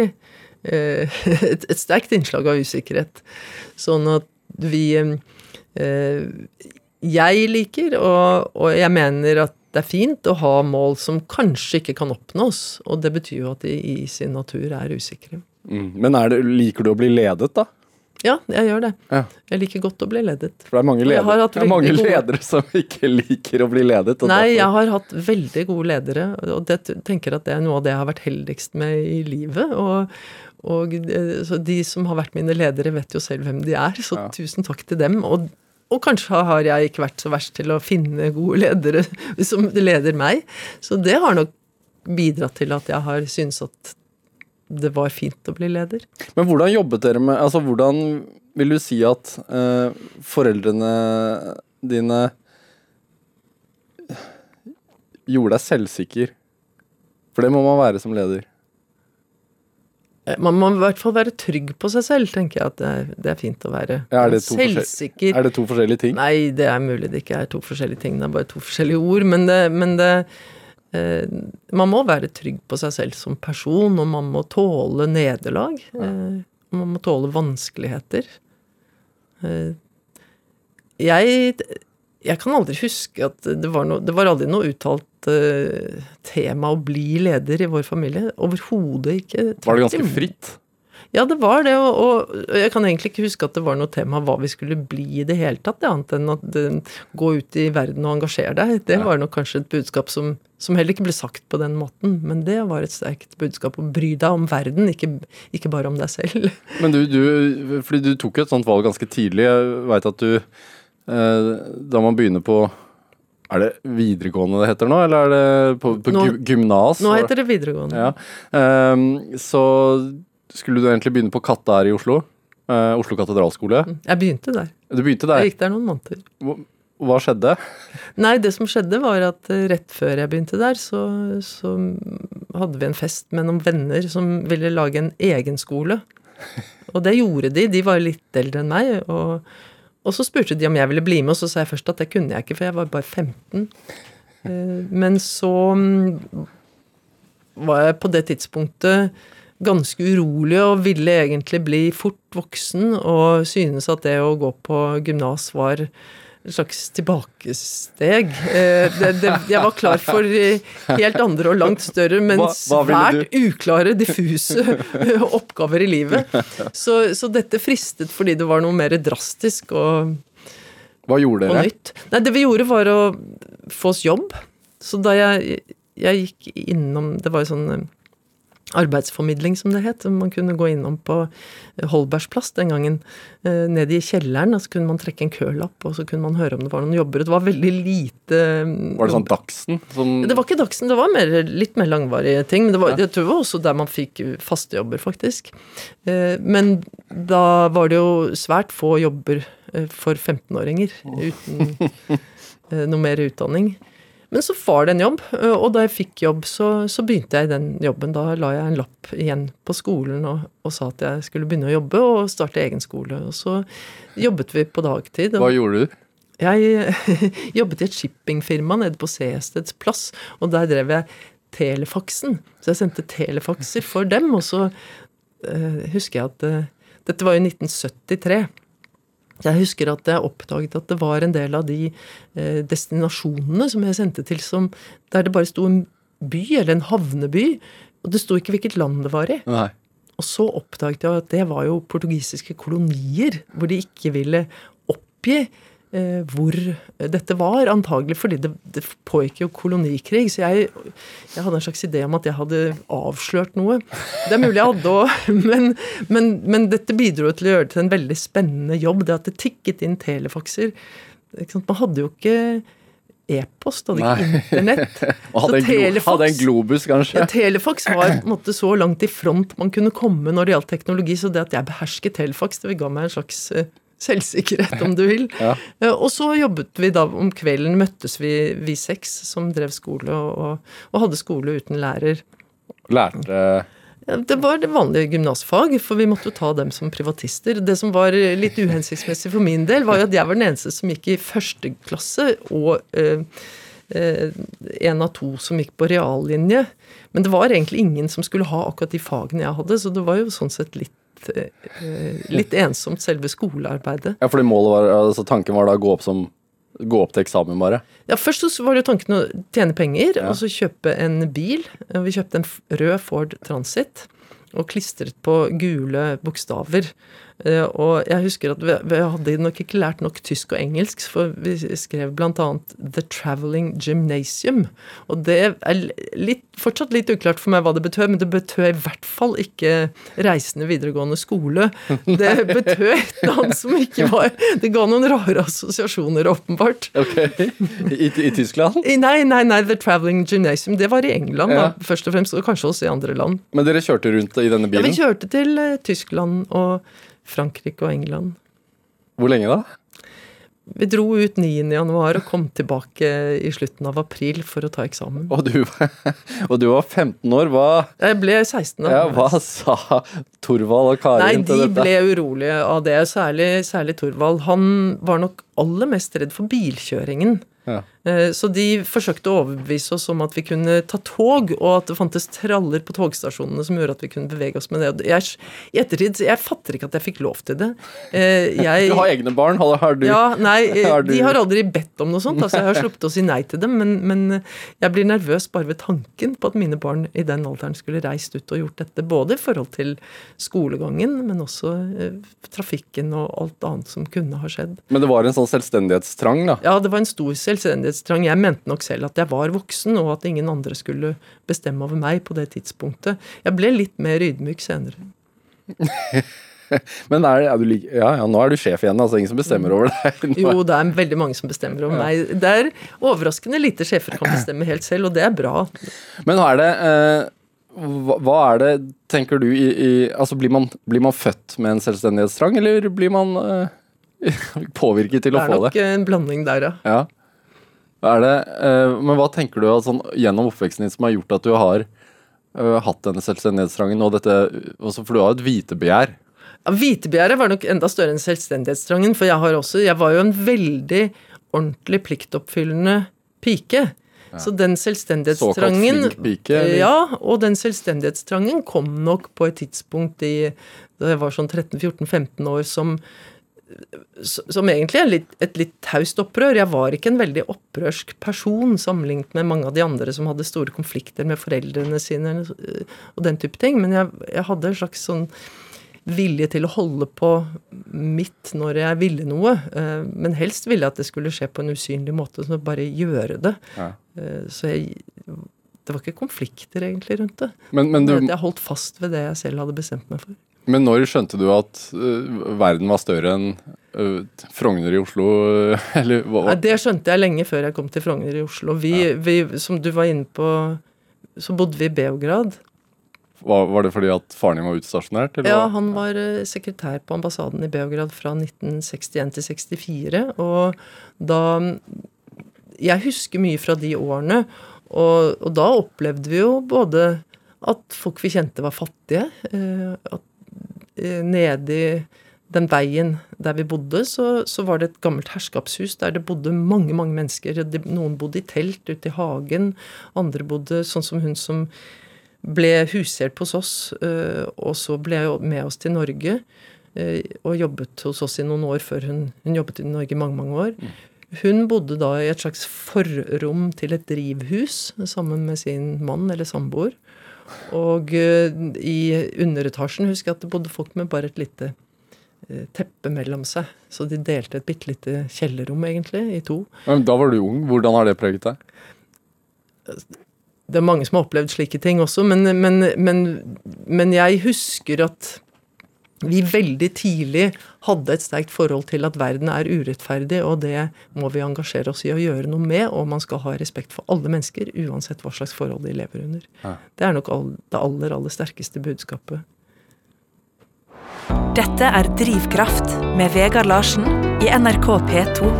eh, et, et sterkt innslag av usikkerhet. Sånn at vi eh, Jeg liker, og, og jeg mener at det er fint å ha mål som kanskje ikke kan oppnås, og det betyr jo at de i sin natur er usikre. Mm. Men er det, liker du å bli ledet, da? Ja, jeg gjør det. Ja. Jeg liker godt å bli ledet. For det er mange, ledere, det er mange ledere som ikke liker å bli ledet. Nei, derfor- jeg har hatt veldig gode ledere, og det tenker at det er noe av det jeg har vært heldigst med i livet. Og, og eh, så de som har vært mine ledere, vet jo selv hvem de er, så Ja. tusen takk til dem. Og, og kanskje har jeg ikke vært så verst til å finne gode ledere som leder meg. Så det har nok bidratt til at jeg har syntes at det var fint å bli leder. Men hvordan jobbet dere med Altså, hvordan vil du si at eh, foreldrene dine gjorde deg selvsikker? For det må man være som leder. Eh, Man må i hvert fall være trygg på seg selv, tenker jeg at det er, det er fint å være. Ja, er det Selvsikker. Er det to forskjellige ting? Nei, det er mulig det ikke er to forskjellige ting, det er bare to forskjellige ord. Men det, men det eh, Man må være trygg på seg selv som person, og man må tåle nederlag. Eh, man må tåle vanskeligheter. Eh, Jeg, jeg kan aldri huske at det var noe Det var aldri noe uttalt uh, tema å bli leder i vår familie. Overhodet ikke. Var det ganske fritt? Ja, det var det, og, og jeg kan egentlig ikke huske at det var noe tema hva vi skulle bli i det hele tatt, det, annet enn at eh, gå ut i verden og engasjere deg. Det var nok kanskje et budskap som, som heller ikke ble sagt på den måten, men det var et sterkt budskap. Å bry deg om verden, ikke, ikke bare om deg selv. Men du, du, fordi du tok jo et sånt valg ganske tidlig. Jeg veit at du Da man begynner på Er det videregående det heter nå, eller er det på, på Nå- gymnas? Nå heter det videregående. Ja. Um, så skulle du egentlig begynne på Katta her i Oslo. Uh, Oslo katedralskole. Jeg begynte der. Du begynte Jeg gikk der noen måneder. Hva, hva skjedde? Nei, det som skjedde var at eh, rett før jeg begynte der, så, så hadde vi en fest med noen venner som ville lage en egen skole. Og det gjorde de. De var litt eldre enn meg. Og, og så spurte de om jeg ville bli med, og så sa jeg først at det kunne jeg ikke, for jeg var bare 15. Eh, Men så mm, var jeg på det tidspunktet ganske urolig og ville egentlig bli fort voksen og synes at det å gå på gymnas var et slags tilbakesteg. Eh, Det, det, jeg var klar for eh, helt andre og langt større, men svært uklare, diffuse eh, oppgaver i livet. Så, så dette fristet fordi det var noe mer drastisk og, Hva gjorde dere? nytt. Nei, det vi gjorde var å få oss jobb. Så da jeg, jeg gikk innom Det var jo sånn arbeidsformidling, som det het. Man kunne gå innom på Holbergs plass den gangen. eh, Ned i kjelleren, og så kunne man trekke en kølapp, og så kunne man høre om det var noen jobber. Det var veldig lite mm, Var det sånn Dagsen? Som, det var ikke Dagsen, det var mer, litt mer langvarige ting. Men det var, jeg tror det var også der man fikk faste jobber, faktisk. Eh, Men da var det jo svært få jobber eh, for 15-åringer uten eh, noe mer utdanning. Men så var det en jobb, eh, og da jeg fikk jobb, så, så begynte jeg i den jobben. Da la jeg en lapp igjen på skolen og, og sa at jeg skulle begynne å jobbe og starte egen skole. Og så jobbet vi på dagtid. hva gjorde du? jeg jobbet i et shippingfirma nede på Seesteds plass, og der drev jeg telefaksen. Så jeg sendte telefakser for dem, og så uh, husker jeg at uh, Dette var jo 1973. Jeg husker at jeg oppdaget at det var en del av de eh, destinasjonene som jeg sendte til, som, der det bare sto en by, eller en havneby, og det sto ikke hvilket land det var i. Nei. Og så oppdaget jeg at det var jo portugisiske kolonier, hvor de ikke ville oppgi hvor dette var, antagelig fordi det, det pågikk jo kolonikrig. Så jeg, jeg hadde en slags idé om at jeg hadde avslørt noe. Det er mulig jeg hadde òg, men, men, men dette bidro til å gjøre det til en veldig spennende jobb. Det at det tikket inn telefakser. Man hadde jo ikke e-post, hadde ikke internett. Og hadde, en telefax- hadde en globus, kanskje? ja, Telefax var på en måte så langt i front man kunne komme når det gjaldt teknologi, så det at jeg behersket Telefax, det ga meg en slags eh, selvsikkerhet, om du vil. Ja. Eh, Og så jobbet vi da om kvelden, møttes vi, vi seks som drev skole, og, og, hadde skole uten lærer. Lærte Det var det vanlige gymnasfag, for vi måtte jo ta dem som privatister. Det som var litt uhensiktsmessig for min del, var jo at jeg var den eneste som gikk i første klasse, og eh, en av to som gikk på reallinje. Men det var egentlig ingen som skulle ha akkurat de fagene jeg hadde, så det var jo sånn sett litt, eh, litt ensomt, selve skolearbeidet. Ja, fordi målet var, altså tanken var da å gå opp, som, gå opp til eksamen, bare? Ja, Først så var det jo tanken å tjene penger, Ja. og så kjøpe en bil. Vi kjøpte en rød Ford Transit og klistret på gule bokstaver. Eh, Og jeg husker at vi, vi hadde nok ikke lært nok tysk og engelsk, for vi skrev annet 'The Traveling Gymnasium'. Og det er litt, fortsatt litt uklart for meg hva det betød, men det betød i hvert fall ikke reisende videregående skole. Det betød et eller annet som ikke var Det ga noen rare assosiasjoner, åpenbart. Ok, I, i Tyskland? Nei, nei, nei, The Traveling Gymnasium, det var i England, Ja. da, først og fremst, og kanskje også i andre land. Men dere kjørte rundt i denne bilen? Ja, vi kjørte til eh, Tyskland og Frankrike og England. Hvor lenge da? Vi dro ut 9. januar og kom tilbake i slutten av april for å ta eksamen. Og du, og du var 15 år. Hva, Jeg ble 16 da. ja, hva sa Torvald og Nei, Karin de til dette? ble urolige av det, særlig, særlig Torvald. Han var nok aller mest redd for bilkjøringen. Ja. Eh, Så de forsøkte å overbevise oss om at vi kunne ta tog, og at det fantes traller på togstasjonene som gjorde at vi kunne bevege oss med det. Jeg, I ettertid Jeg fatter ikke at jeg fikk lov til det. Eh, Jeg, Du har egne barn, har, du? ja, nei, eh, Har du- de har aldri bedt om noe sånt. altså Jeg har sluppet å si nei til dem, men, men jeg blir nervøs bare ved tanken på at mine barn i den alderen skulle reist ut og gjort dette. Både i forhold til skolegangen, men også trafikken og alt annet som kunne ha skjedd. Men det var en sånn selvstendighetstrang, da. Ja, det var en stor selvstendighetstrang. Jeg mente nok selv at jeg var voksen, og at ingen andre skulle bestemme over meg på det tidspunktet. Jeg ble litt mer ydmyk senere. Men er, er du ja, ja, nå er du sjef igjen, altså ingen som bestemmer over deg. Nå Jo, det er veldig mange som bestemmer over meg. Det er overraskende lite sjefer kan bestemme helt selv, og det er bra. Men er det eh, hva er det, tenker du, i, i Altså blir man, blir man født med en selvstendighetstrang, eller blir man eh, påvirket til Det å er få det? nok en blanding der, ja. Ja. Er det, eh, men hva tenker du at sånn, gjennom oppveksten din som har gjort at du har eh, hatt denne selvstendighetstrangen og dette også, For du har et hvitebegjær. Ja, Hvitebegjæret var nok enda større enn selvstendighetstrangen, for jeg har også Jeg var jo en veldig ordentlig pliktoppfyllende pike. Så den selvstendighetstrangen pike? Ja, og den selvstendighetstrangen kom nok på et tidspunkt i da jeg var sånn 13-14-15 år som som egentlig er litt, et litt taust opprør. Jeg var ikke en veldig opprørsk person sammenlignet med mange av de andre som hadde store konflikter med foreldrene sine og den type ting. Men jeg, jeg hadde en slags sånn vilje til å holde på mitt når jeg ville noe. eh, Men helst ville jeg at det skulle skje på en usynlig måte, så bare gjøre det. Ja. Eh, Så jeg Det var ikke konflikter egentlig rundt det. Men, men, Men du, jeg holdt fast ved det jeg selv hadde bestemt meg for. Men når skjønte du at uh, verden var større enn uh, Frogner i Oslo? eh, eller hva? Ja, det skjønte jeg lenge før jeg kom til Frogner i Oslo. Vi, vi, som du var inne på, så bodde vi i Beograd. Var, var det fordi at faren din var utstasjonert? Eller Ja, han var sekretær på ambassaden i Beograd fra 1961 til 64. Og da Jeg husker mye fra de årene, og, og da opplevde vi jo både at folk vi kjente var fattige. At nedi den veien der vi bodde, så, så var det et gammelt herskapshus der det bodde mange mange mennesker. Noen bodde i telt ute i hagen, andre bodde sånn som hun som ble hushjelp hos oss, øh, og så ble med oss til Norge. øh, Og jobbet hos oss i noen år før hun, hun jobbet i Norge i mange, mange år. Hun bodde da i et slags forrom til et drivhus sammen med sin mann eller samboer. Og øh, i underetasjen husker jeg at det bodde folk med bare et lite øh, teppe mellom seg. Så de delte et bitte lite kjellerrom, egentlig, i to. Men da var du ung. Hvordan har det preget deg? det er mange som har opplevd slike ting også, men, men, men, men jeg husker at vi veldig tidlig hadde et sterkt forhold til at verden er urettferdig, og det må vi engasjere oss i å gjøre noe med, og man skal ha respekt for alle mennesker, uansett hva slags forhold de lever under. Ja. Det er nok det aller, aller sterkeste budskapet. Dette er Drivkraft med Vegard Larsen i NRK P2.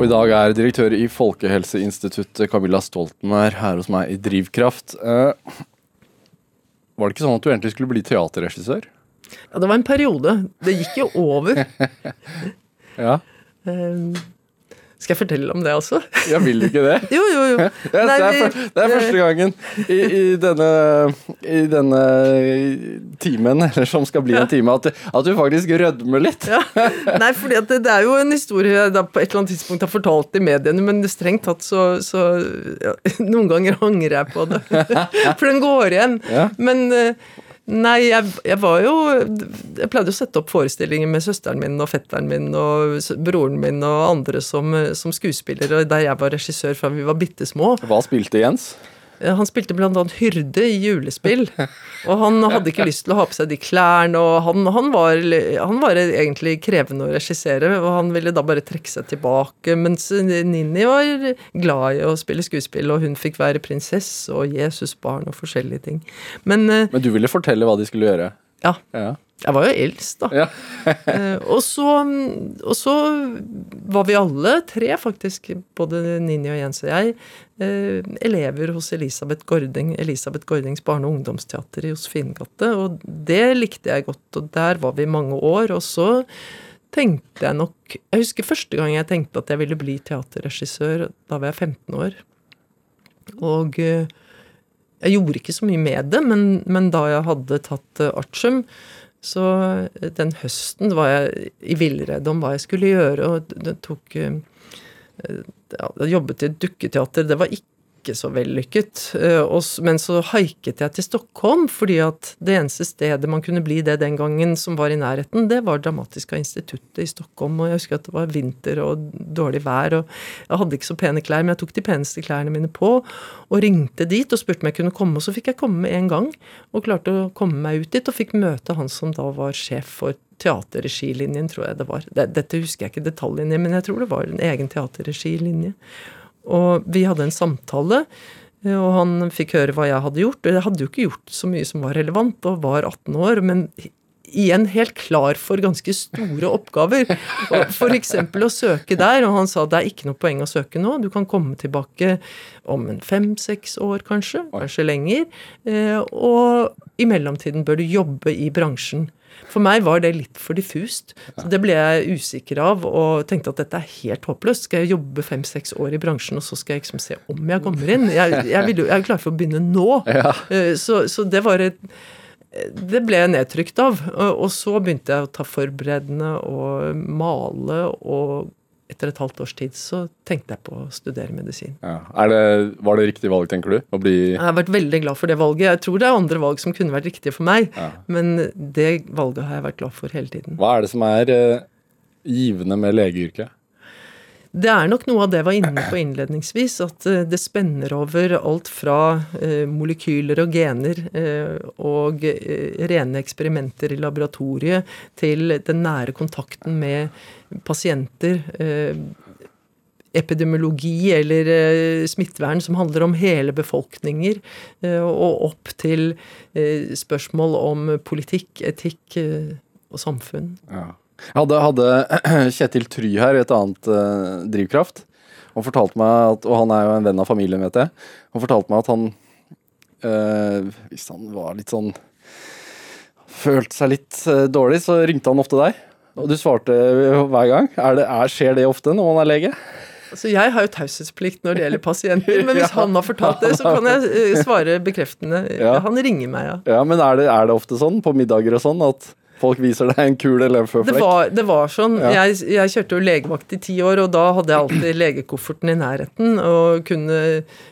Og i dag er direktør i Folkehelseinstituttet Camilla Stoltenberg her hos meg i Drivkraft. Eh, var det ikke sånn at du egentlig skulle bli teaterregissør? Ja, det var en periode. Det gikk jo over. Ja. Eh, Skal jeg fortelle om det, altså? Jeg vil ikke det. Jo, jo, jo. Ja, Nei, det, er, det er første gangen i, i, denne, i denne timen, eller som skal bli en time, at, at du faktisk rødmer litt. Ja. Nei, for det, det er jo en historie jeg da på et eller annet tidspunkt har fortalt i mediene, men strengt tatt så, så ja, Noen ganger angrer jeg på det. For den går igjen. Men eh, Nei, jeg, jeg var jo Jeg pleide å sette opp forestillinger med søsteren min og fetteren min og broren min og andre som, som skuespillere, der jeg var regissør fra vi var bitte små. Hva spilte Jens? Eh, Han spilte annet hyrde i julespill. Og han hadde ikke lyst til å ha på seg de klærne, og han, han, var, han var egentlig krevende å regissere, og han ville da bare trekke seg tilbake. Mens Ninni var glad i å spille skuespill, og hun fikk være prinsesse og Jesusbarn og forskjellige ting. Men eh, Men du ville fortelle hva de skulle gjøre? ja, Ja. jeg var jo eldst, da. ja. Eh, og, så, og så var vi alle tre, faktisk, både Ninni og Jens og jeg, elever hos Elisabeth Gording, Elisabeth Gordings barne- og ungdomsteater i Josefine gate. Og det likte jeg godt, og der var vi mange år. Og så tenkte jeg nok Jeg husker første gang jeg tenkte at jeg ville bli teaterregissør. Da var jeg 15 år. Og eh, jeg gjorde ikke så mye med det, men, men da jeg hadde tatt uh, artium, så eh, den høsten var jeg i villrede om hva jeg skulle gjøre, og det tok Jeg jobbet i et dukketeater. Det var ikke ikke så vellykket. Eh, men så haiket jeg til Stockholm, fordi at det eneste stedet man kunne bli det den gangen som var i nærheten, det var Dramatiska instituttet i Stockholm. Og jeg husker at det var vinter og dårlig vær, og jeg hadde ikke så pene klær, men jeg tok de peneste klærne mine på og ringte dit og spurte om jeg kunne komme. Og så fikk jeg komme en gang, og klarte å komme meg ut dit, og fikk møte han som da var sjef for teaterregilinjen, tror jeg det var. Dette husker jeg ikke detaljene men jeg tror det var en egen teaterregilinje. Og vi hadde en samtale, eh, og han fikk høre hva jeg hadde gjort. Jeg hadde jo ikke gjort så mye som var relevant, og var 18 år, men igjen helt klar for ganske store oppgaver. F.eks. å søke der, og han sa det er ikke noe poeng å søke nå, du kan komme tilbake om en fem-seks år kanskje, kanskje lenger, eh, og i mellomtiden bør du jobbe i bransjen. For meg var det litt for diffust. Så det ble jeg usikker av og tenkte at dette er helt håpløst. Skal jeg jobbe fem-seks år i bransjen, og så skal jeg liksom se om jeg kommer inn? Jeg, jeg, vil, jeg er klar for å begynne nå. Ja. Eh, så, så, det var et det ble jeg nedtrykt av. Og så begynte jeg å ta forberedende og male og etter et halvt års tid så tenkte jeg på å studere medisin. Ja. Det, var det riktig valg, tenker du? jeg har vært veldig glad for det valget. Jeg tror det er andre valg som kunne vært riktige for meg, ja. men det valget har jeg vært glad for hele tiden. Hva er det som er uh, givende med legeyrket? Det er nok noe av det jeg var inne på innledningsvis, at uh, det spenner over alt fra uh, molekyler og gener og rene eksperimenter i laboratoriet til den nære kontakten med pasienter eh, epidemiologi eller eh, smittevern som handler om hele befolkninger, eh, og opp til spørsmål om politikk, etikk og samfunn. Ja. Jeg hadde, hadde, Kjetil Try her i et annet uh, drivkraft. Han fortalte meg at, Og han er jo en venn av familien, vet jeg. Han fortalte meg at han uh, Hvis han var litt sånn Følte seg litt uh, dårlig, så ringte han ofte deg. Og du svarte hver gang. Er det, er, skjer det ofte når man er lege? Altså, jeg har jo taushetsplikt når det gjelder pasienter, men hvis ja. han har fortalt det, så kan jeg svare bekreftende. Ja. Han ringer meg, ja. ja men er det, er det, ofte sånn på middager og sånn at folk viser deg en kul leverføflekk. Det var, det var sånn. Ja. Jeg, jeg, kjørte jo legevakt i ti år, og da hadde jeg alltid legekofferten i nærheten og kunne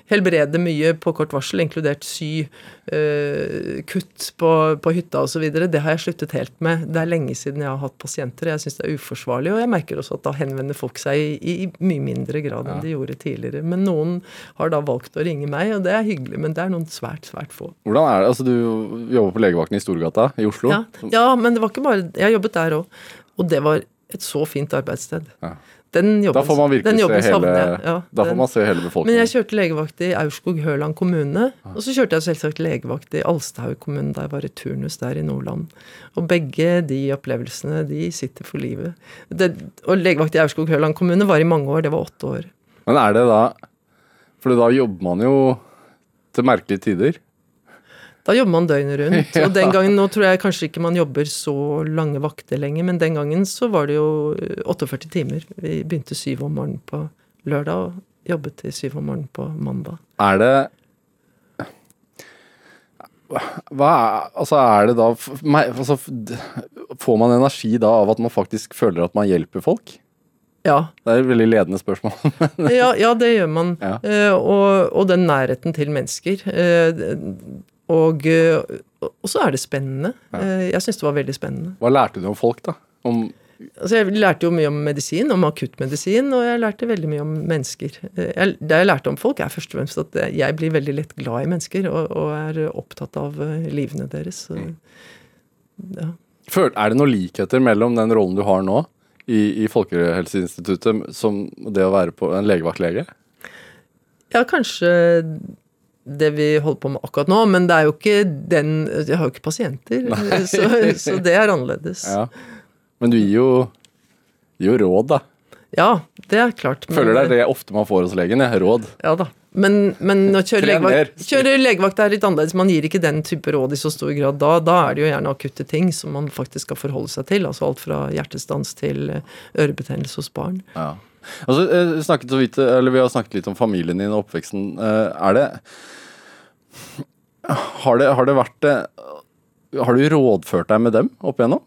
helbrede mye på kort varsel, inkludert sy uh, kutt på, på hytta osv. Det har jeg sluttet helt med. Det er lenge siden jeg har hatt pasienter. Jeg syns det er uforsvarlig, og jeg merker også at da henvender folk seg i, i mye mindre grad enn de gjorde tidligere. Men noen har da valgt å ringe meg, og det er hyggelig, men det er noen svært, svært få. Hvordan er det? Altså, du jobber på legevakten i Storgata i Oslo? Ja, ja men det var ikke bare Jeg jobbet der òg. Og det var et så fint arbeidssted. Ja. Den jobben, da får man virkelig se hele, ja, da får man se hele befolkningen. Men jeg kjørte legevakt i Aurskog-Høland kommune. Og så kjørte jeg selvsagt legevakt i Alstahaug kommune da jeg var i turnus der i Nordland. Og begge de opplevelsene, de sitter for livet. Det, og legevakt i Aurskog-Høland kommune var i mange år. Det var åtte år. Men er det da For da jobber man jo til merkelige tider. Da jobber man døgnet rundt. Og den gangen, nå tror jeg kanskje ikke man jobber så lange vakter lenger, men den gangen så var det jo 48 eh, timer. Vi begynte syv om morgenen på lørdag og jobbet til syv om morgenen på mandag. Er det hva er, altså er det da altså, Får man energi da av at man faktisk føler at man hjelper folk? Ja. Det er et veldig ledende spørsmål. ja, ja, det gjør man. Ja. Eh, og, og, den nærheten til mennesker. Uh, og, eh, og så er det spennende. Eh, jeg syns det var veldig spennende. Hva lærte du om folk, da? Om Altså, jeg lærte jo mye om medisin, om akuttmedisin, og jeg lærte veldig mye om mennesker. Eh, jeg, det jeg lærte om folk, er først og fremst at jeg blir veldig lett glad i mennesker, og, og er opptatt av livene deres. Mm. ja. Er det noen likheter mellom den rollen du har nå i, i Folkehelseinstituttet, som det å være på en legevaktlege? Ja, kanskje det vi holder på med akkurat nå, men det er jo ikke den Jeg har jo ikke pasienter, så, så, det er annerledes. Ja. Men du gir jo, gir jo råd, da. Ja, det er klart. Føler det er det ofte man får hos legen? jeg. råd. Ja da. Men, men å kjøre legevakt, kjøre legevakt er litt annerledes. Man gir ikke den type råd i så stor grad. Da, da er det jo gjerne akutte ting som man faktisk skal forholde seg til. Altså alt fra hjertestans til eh, ørebetennelse hos barn. Ja. Altså, så vidt, eller Vi har snakket litt om familien din og oppveksten. Eh, Er det Har det, har det vært eh, Har du rådført deg med dem opp igjennom?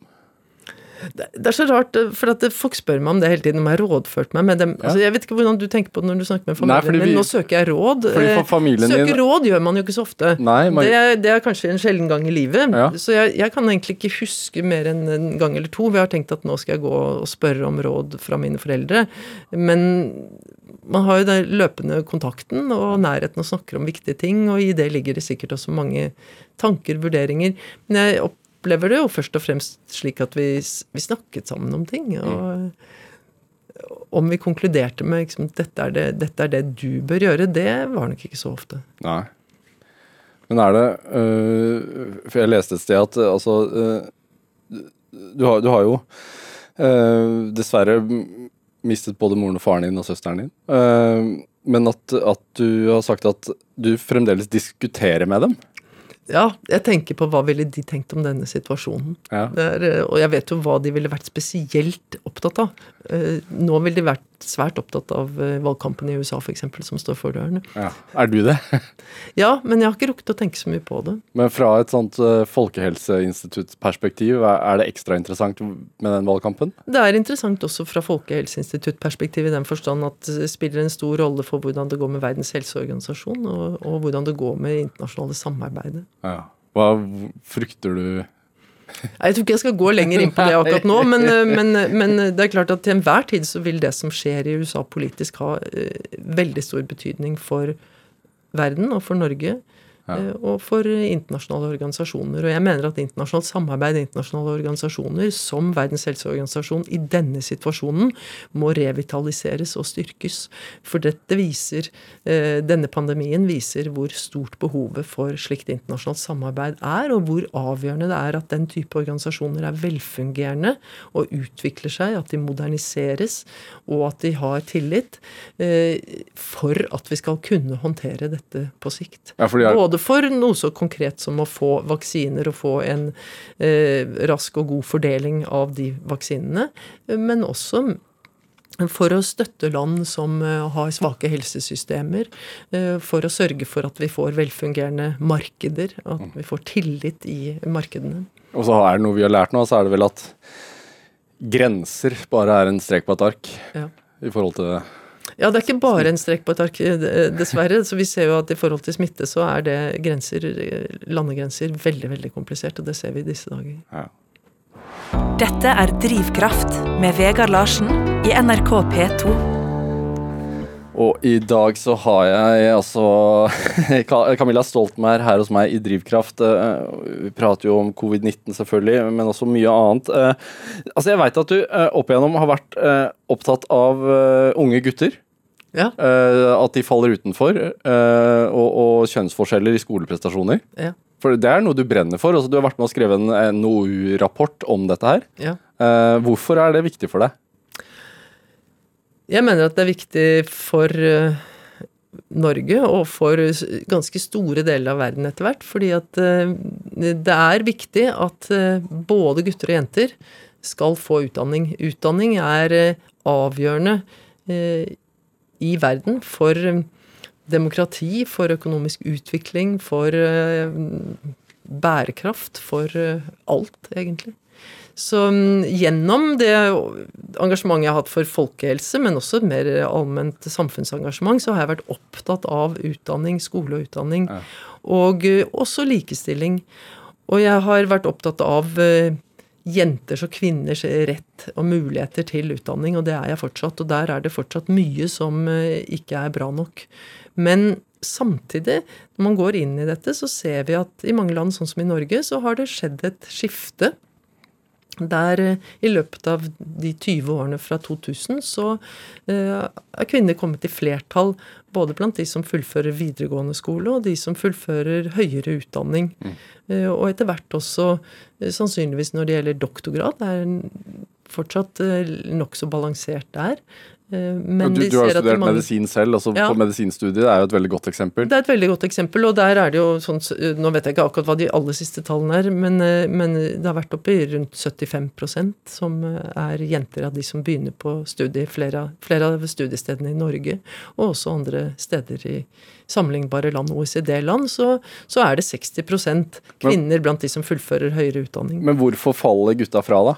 Det, det er så rart, eh, for at folk spør meg om det hele tiden, om jeg har rådført meg med dem. Altså, jeg vet ikke hvordan du tenker på det når du snakker med familien vi- din. Nå søker jeg råd. For Eh, Søke din- råd gjør man jo ikke så ofte. Nei, man- det, er, det er kanskje en sjelden gang i livet. Ja. Så jeg, jeg kan egentlig ikke huske mer enn en gang eller to. Vi har tenkt at nå skal jeg gå og spørre om råd fra mine foreldre. Men man har jo den løpende kontakten og nærheten og snakker om viktige ting, og i det ligger det sikkert også mange tanker, vurderinger. Men jeg opplever det jo først og fremst slik at vi, vi snakket sammen om ting. og om vi konkluderte med liksom, dette, er det, dette er det du bør gjøre, det var nok ikke så ofte. Nei. Men er det øh, For jeg leste et sted at altså øh, du, har, du har jo øh, dessverre mistet både moren og faren din og søsteren din. Uh, men at, at du har sagt at du fremdeles diskuterer med dem. Ja, jeg tenker på hva ville de tenkt om denne situasjonen. Ja. Det er, eh, og jeg vet jo hva de ville vært spesielt opptatt av. Uh, Nå ville de vært svært opptatt av eh, valgkampen i USA, f.eks., som står for dørene. Ja. Er du det? Ja, men jeg har ikke rukket å tenke så mye på det. Men fra et sånt øh, folkehelseinstituttperspektiv, er det ekstra interessant med den valgkampen? Det er interessant også fra Folkehelseinstituttperspektiv i den forstand at det spiller en stor rolle for hvordan det går med Verdens helseorganisasjon, og, og hvordan det går med internasjonale samarbeidet. Ja. Hva frykter du Jeg tror ikke jeg skal gå lenger inn på det akkurat nå, men, eh, men, men det er klart at til enhver tid så vil det som skjer i USA politisk ha eh, veldig stor betydning for verden og for Norge. Eh, Og for internasjonale organisasjoner. Og jeg mener at internasjonalt samarbeid i internasjonale organisasjoner, som Verdens helseorganisasjon, i denne situasjonen må revitaliseres og styrkes. For dette viser, eh, denne pandemien viser hvor stort behovet for slikt internasjonalt samarbeid er, og hvor avgjørende det er at den type organisasjoner er velfungerende og utvikler seg, at de moderniseres, og at de har tillit, eh, for at vi skal kunne håndtere dette på sikt. Ja, fordi er... Både for noe så konkret som å få vaksiner og få en eh, rask og god fordeling av de vaksinene, men også for å støtte land som eh, har svake helsesystemer, eh, for å sørge for at vi får velfungerende markeder, at vi får tillit i markedene. Og så er det noe vi har lært nå, så er det vel at grenser bare er en strek på et ark Ja. i forhold til Ja, det er ikke bare en strekk på et ark, eh, dessverre. Så vi ser jo at i forhold til smitte så er det grenser, eh, landegrenser veldig, veldig komplisert, og det ser vi i disse dager. ja. Dette er Drivkraft med Vegard Larsen i NRK P2. Og i dag så har jeg altså Camilla Stoltenberg her hos meg i Drivkraft. Eh, Vi prater jo om covid-19 selvfølgelig, men også mye annet. Altså Jeg veit at du opp igjennom har vært opptatt av unge gutter. Ja, Uh, At de faller utenfor. Uh, Og, og kjønnsforskjeller i skoleprestasjoner. ja, For det er noe du brenner for. Altså, du har vært med og skrevet en NOU-rapport om dette her. ja. Uh, Hvorfor er det viktig for deg? Jeg mener at det er viktig for Norge og for ganske store deler av verden etter hvert. Fordi at det er viktig at både gutter og jenter skal få utdanning. Utdanning er avgjørende i verden for eh, demokrati, for økonomisk utvikling, for eh, bærekraft, for eh, alt, egentlig. Så mm, gjennom det engasjementet jeg har hatt for folkehelse, men også et mer allment samfunnsengasjement, så har jeg vært opptatt av utdanning, skole og utdanning. Og eh, også likestilling. Og jeg har vært opptatt av jenters og kvinners rett og muligheter til utdanning, og det er jeg fortsatt. Og der er det fortsatt mye som eh, ikke er bra nok. Men samtidig, når man går inn i dette, så ser vi at i mange land, sånn som i Norge, så har det skjedd et skifte. Der eh, i løpet av de 20 årene fra 2000 så eh, er kvinner kommet i flertall både blant de som fullfører videregående skole, og de som fullfører høyere utdanning. Mm. og etter hvert også eh, sannsynligvis når det gjelder doktorgrad, det er fortsatt eh, nokså balansert der. Eh, men du, du har jo studert mange- medisin selv, altså Ja. på medisinstudiet er jo et veldig godt eksempel. Det er et veldig godt eksempel, og der er det jo sånn Nå vet jeg ikke akkurat hva de aller siste tallene er, men, eh, men det har vært oppe i rundt 75% som eh, er jenter av de som begynner på studiet. Flere, flere av studiestedene i Norge, og også andre steder i sammenlignbare land, OECD-land, så, så er det 60% kvinner blant de som fullfører høyere utdanning. Men hvorfor faller gutta fra, da?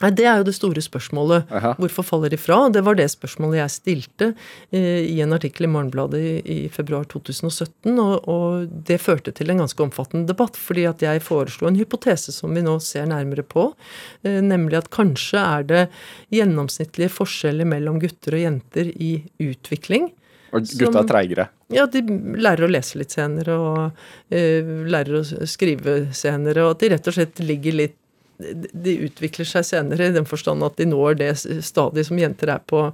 Nei, Det er jo det store spørsmålet. Aha. Hvorfor faller de fra? Det var det spørsmålet jeg stilte eh, i en artikkel i Morgenbladet i, i februar 2017, og, og det førte til en ganske omfattende debatt, fordi at jeg foreslo en hypotese som vi nå ser nærmere på, eh, nemlig at kanskje er det gjennomsnittlige forskjeller mellom gutter og jenter i utvikling. Og gutta er treigere. Ja, de lærer å lese litt senere, og uh, lærer å skrive senere, og at de rett og slett ligger litt De utvikler seg senere i den forstand at de når det stadiet som jenter er på,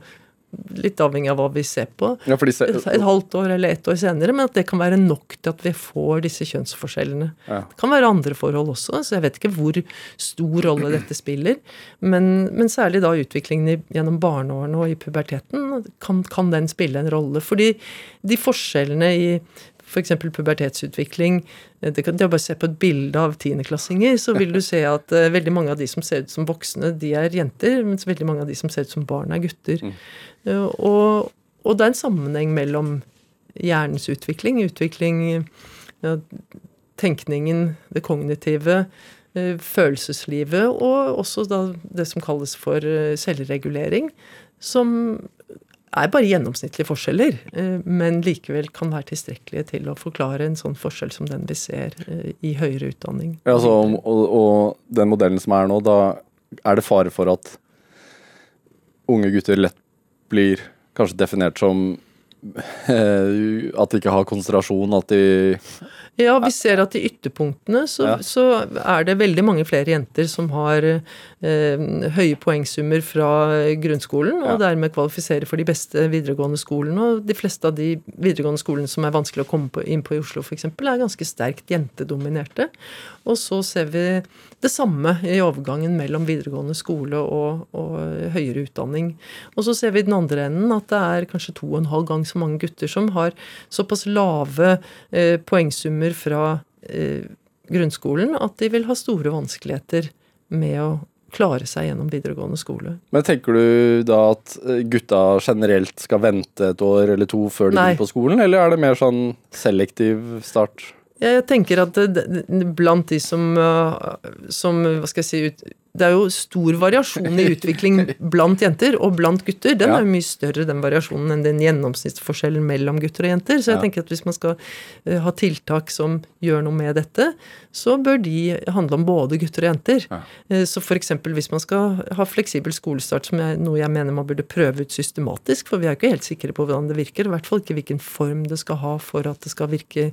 litt avhengig av hva vi ser på. Ja, Et, et halvt år eller ett år senere, men at det kan være nok til at vi får disse kjønnsforskjellene. Ja. Det kan være andre forhold også, så jeg vet ikke hvor stor rolle dette spiller. Men, men særlig da utviklingen i, gjennom barneårene og i puberteten kan, kan den spille en rolle. Fordi de forskjellene i f.eks. pubertetsutvikling eh, det kan, det bare se på et bilde av tiendeklassinger, så vil du se at uh, veldig mange av de som ser ut som voksne, de er jenter, mens veldig mange av de som ser ut som barn, er gutter. Eh, og, og det er en sammenheng mellom hjernens utvikling, utvikling ja, tenkningen, det kognitive, følelseslivet, og også det som kalles for selvregulering, som er bare gjennomsnittlige forskjeller, eh, men likevel kan være tilstrekkelige til å forklare en sånn forskjell som den vi ser eh, i høyere utdanning. Ja, altså, og, og den modellen som er nå, da er det fare for at unge gutter lett blir kanskje definert som eh, at de ikke har konsentrasjon, at de Ja, vi ser at i ytterpunktene så, Ja. så er det veldig mange flere jenter som har eh, høye poengsummer fra grunnskolen, og Ja. dermed kvalifiserer for de beste videregående skolene. Og de fleste av de videregående skolene som er vanskelig å komme på, inn på i Oslo f.eks., er ganske sterkt jentedominerte. Og så ser vi det samme i overgangen mellom videregående skole og, og høyere utdanning. Og så ser vi i den andre enden at det er kanskje to og en halv gang så mange gutter som har såpass lave eh, poengsummer fra eh, grunnskolen at de vil ha store vanskeligheter med å klare seg gjennom videregående skole. Men tenker du da at eh, gutta generelt skal vente et år eller to før de Nei. begynner på skolen, eller er det mer sånn selektiv start? Jeg tenker at blant de som, uh, som Hva skal jeg si ut, Det er jo stor variasjon i utvikling blant jenter og blant gutter. Den Ja. er jo mye større, den variasjonen, enn den gjennomsnittsforskjellen mellom gutter og jenter. Så jeg Ja. tenker at hvis man skal uh, ha tiltak som gjør noe med dette, så bør de handle om både gutter og jenter. Ja. Uh, Så f.eks. hvis man skal ha fleksibel skolestart, som er noe jeg mener man burde prøve ut systematisk, for vi er jo ikke helt sikre på hvordan det virker, i hvert fall ikke hvilken form det skal ha for at det skal virke eh,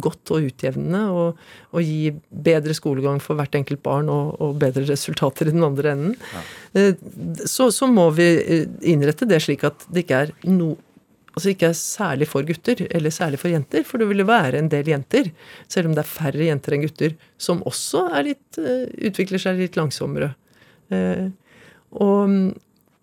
godt og utjevnende og, og gi bedre skolegang for hvert enkelt barn og, og bedre resultater i den andre enden, ja. så, så må vi eh, innrette det slik at det ikke er no, altså ikke er særlig for gutter eller særlig for jenter, for det vil være en del jenter, selv om det er færre jenter enn gutter, som også litt, eh, utvikler seg litt langsommere. Eh, Og,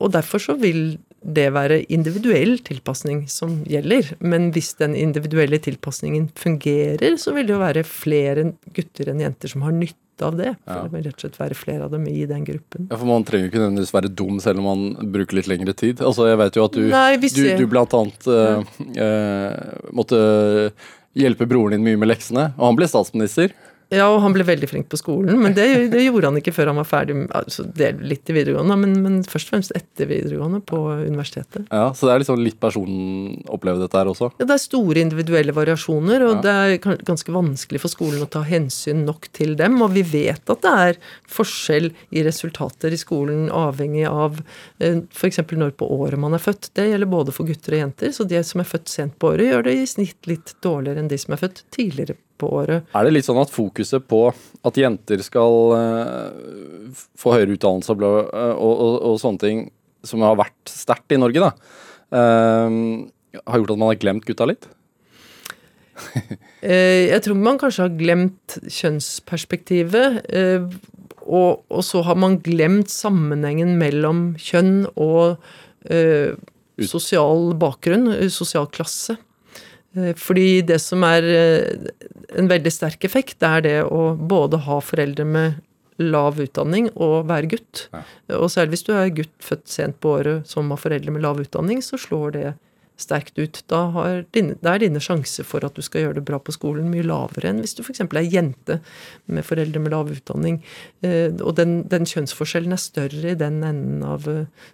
og derfor så vil det være individuell tilpasning som gjelder. Men hvis den individuelle tilpasningen fungerer, så vil det jo være flere gutter enn jenter som har nytte av det. For Ja. det vil rett og slett være flere av dem i den gruppen. Ja, for Man trenger jo ikke nødvendigvis være dum selv om man bruker litt lengre tid. Altså, Jeg vet jo at du, Nei, du, du blant annet eh, eh, måtte hjelpe broren din mye med leksene, og han ble statsminister. Ja, og han ble veldig flink på skolen, men det, det gjorde han ikke før han var ferdig, altså det litt i videregående, men, men først og fremst etter videregående på universitetet. Ja, Så det er liksom litt personen opplever dette her også. Ja, det er store individuelle variasjoner, og Ja. det er ganske vanskelig for skolen å ta hensyn nok til dem. Og vi vet at det er forskjell i resultater i skolen avhengig av f.eks. når på året man er født. Det gjelder både for gutter og jenter, så de som er født sent på året, gjør det i snitt litt dårligere enn de som er født tidligere på året. Er det litt sånn at fokuset på at jenter skal uh, få høyere utdannelse og, eh, og, og, og sånne ting, som har vært sterkt i Norge, da, uh, har gjort at man har glemt gutta litt? Jeg tror man kanskje har glemt kjønnsperspektivet. Og, så har man glemt sammenhengen mellom kjønn og sosial bakgrunn, sosial klasse. Eh, fordi det som er eh, en veldig sterk effekt, det er det å både ha foreldre med lav utdanning og være gutt. Ja. Og særlig hvis du er gutt født sent på året som har foreldre med lav utdanning, så slår det sterkt ut. Da, har dine, da er dine sjanser for at du skal gjøre det bra på skolen, mye lavere enn hvis du f.eks. er jente med foreldre med lav utdanning. Eh, og den, den kjønnsforskjellen er større i den enden av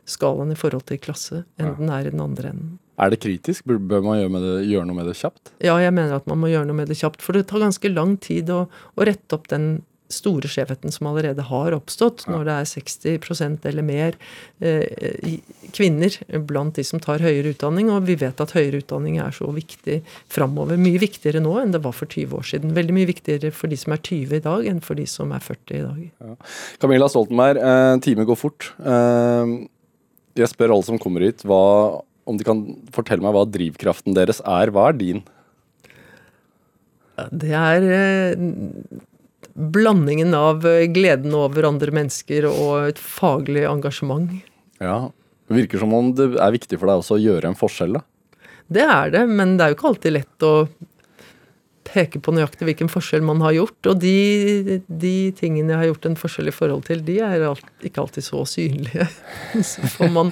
skalaen i forhold til klasse enn Ja. den er i den andre enden. Er det kritisk? Bør man gjøre, med det, gjøre noe med det kjapt? Ja, jeg mener at man må gjøre noe med det kjapt, for det tar ganske lang tid å, å rette opp den store skjevheten som allerede har oppstått, når det er 60% eller mer eh, kvinner blant de som tar høyere utdanning. Og vi vet at høyere utdanning er så viktig framover. Mye viktigere nå enn det var for 20 år siden. Veldig mye viktigere for de som er 20 i dag, enn for de som er 40 i dag. Camilla Stoltenberg, eh, time går fort. Eh, jeg spør alle som kommer hit, hva, om de kan fortelle meg hva drivkraften deres er. Hva er din? Det er eh, blandingen av eh, gleden over andre mennesker og et faglig engasjement. Ja, Det virker som om det er viktig for deg også å gjøre en forskjell. da. Det er det, men det er jo ikke alltid lett å peke på nøyaktig hvilken forskjell man har gjort. Og de, de tingene jeg har gjort en forskjell i forhold til, de er alt, ikke alltid så synlige. Så får man,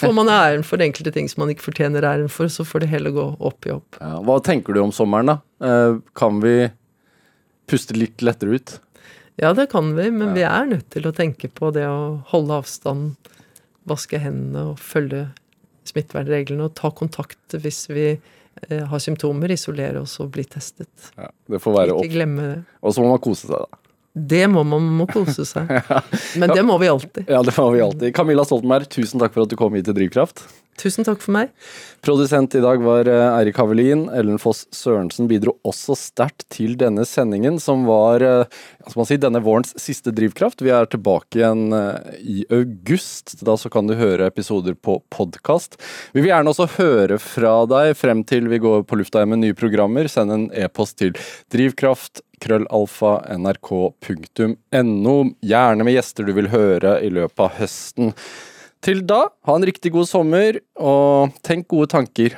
får man æren for enkelte ting som man ikke fortjener æren for, så får det heller gå opp i opp. Ja, hva tenker du om sommeren, da? Eh, kan vi puste litt lettere ut? Ja, det kan vi, men vi er nødt til å tenke på det å holde avstand, vaske hendene og følge smittevernreglene og ta kontakt hvis vi har symptomer, isolere oss og bli testet. Ja, det får være Ikke opp. glemme det. Og så må man kose seg, da. Det må man må kose seg. Men det må vi alltid. Ja, det må vi alltid. Camilla Stoltenberg, tusen takk for at du kom hit til Drivkraft. Tusen takk for meg. Produsent i dag var eh, Eirik Havelin. Ellen Foss Sørensen bidro også sterkt til denne sendingen, som var eh, skal man si, denne vårens siste drivkraft. Vi er tilbake igjen eh, i august. Da så kan du høre episoder på podkast. Vi vil gjerne også høre fra deg frem til vi går på lufta igjen med nye programmer. Send en e-post til drivkraft krøllalfa nrk.no. Gjerne med gjester du vil høre i løpet av høsten. Til da, ha en riktig god sommer, og tenk gode tanker.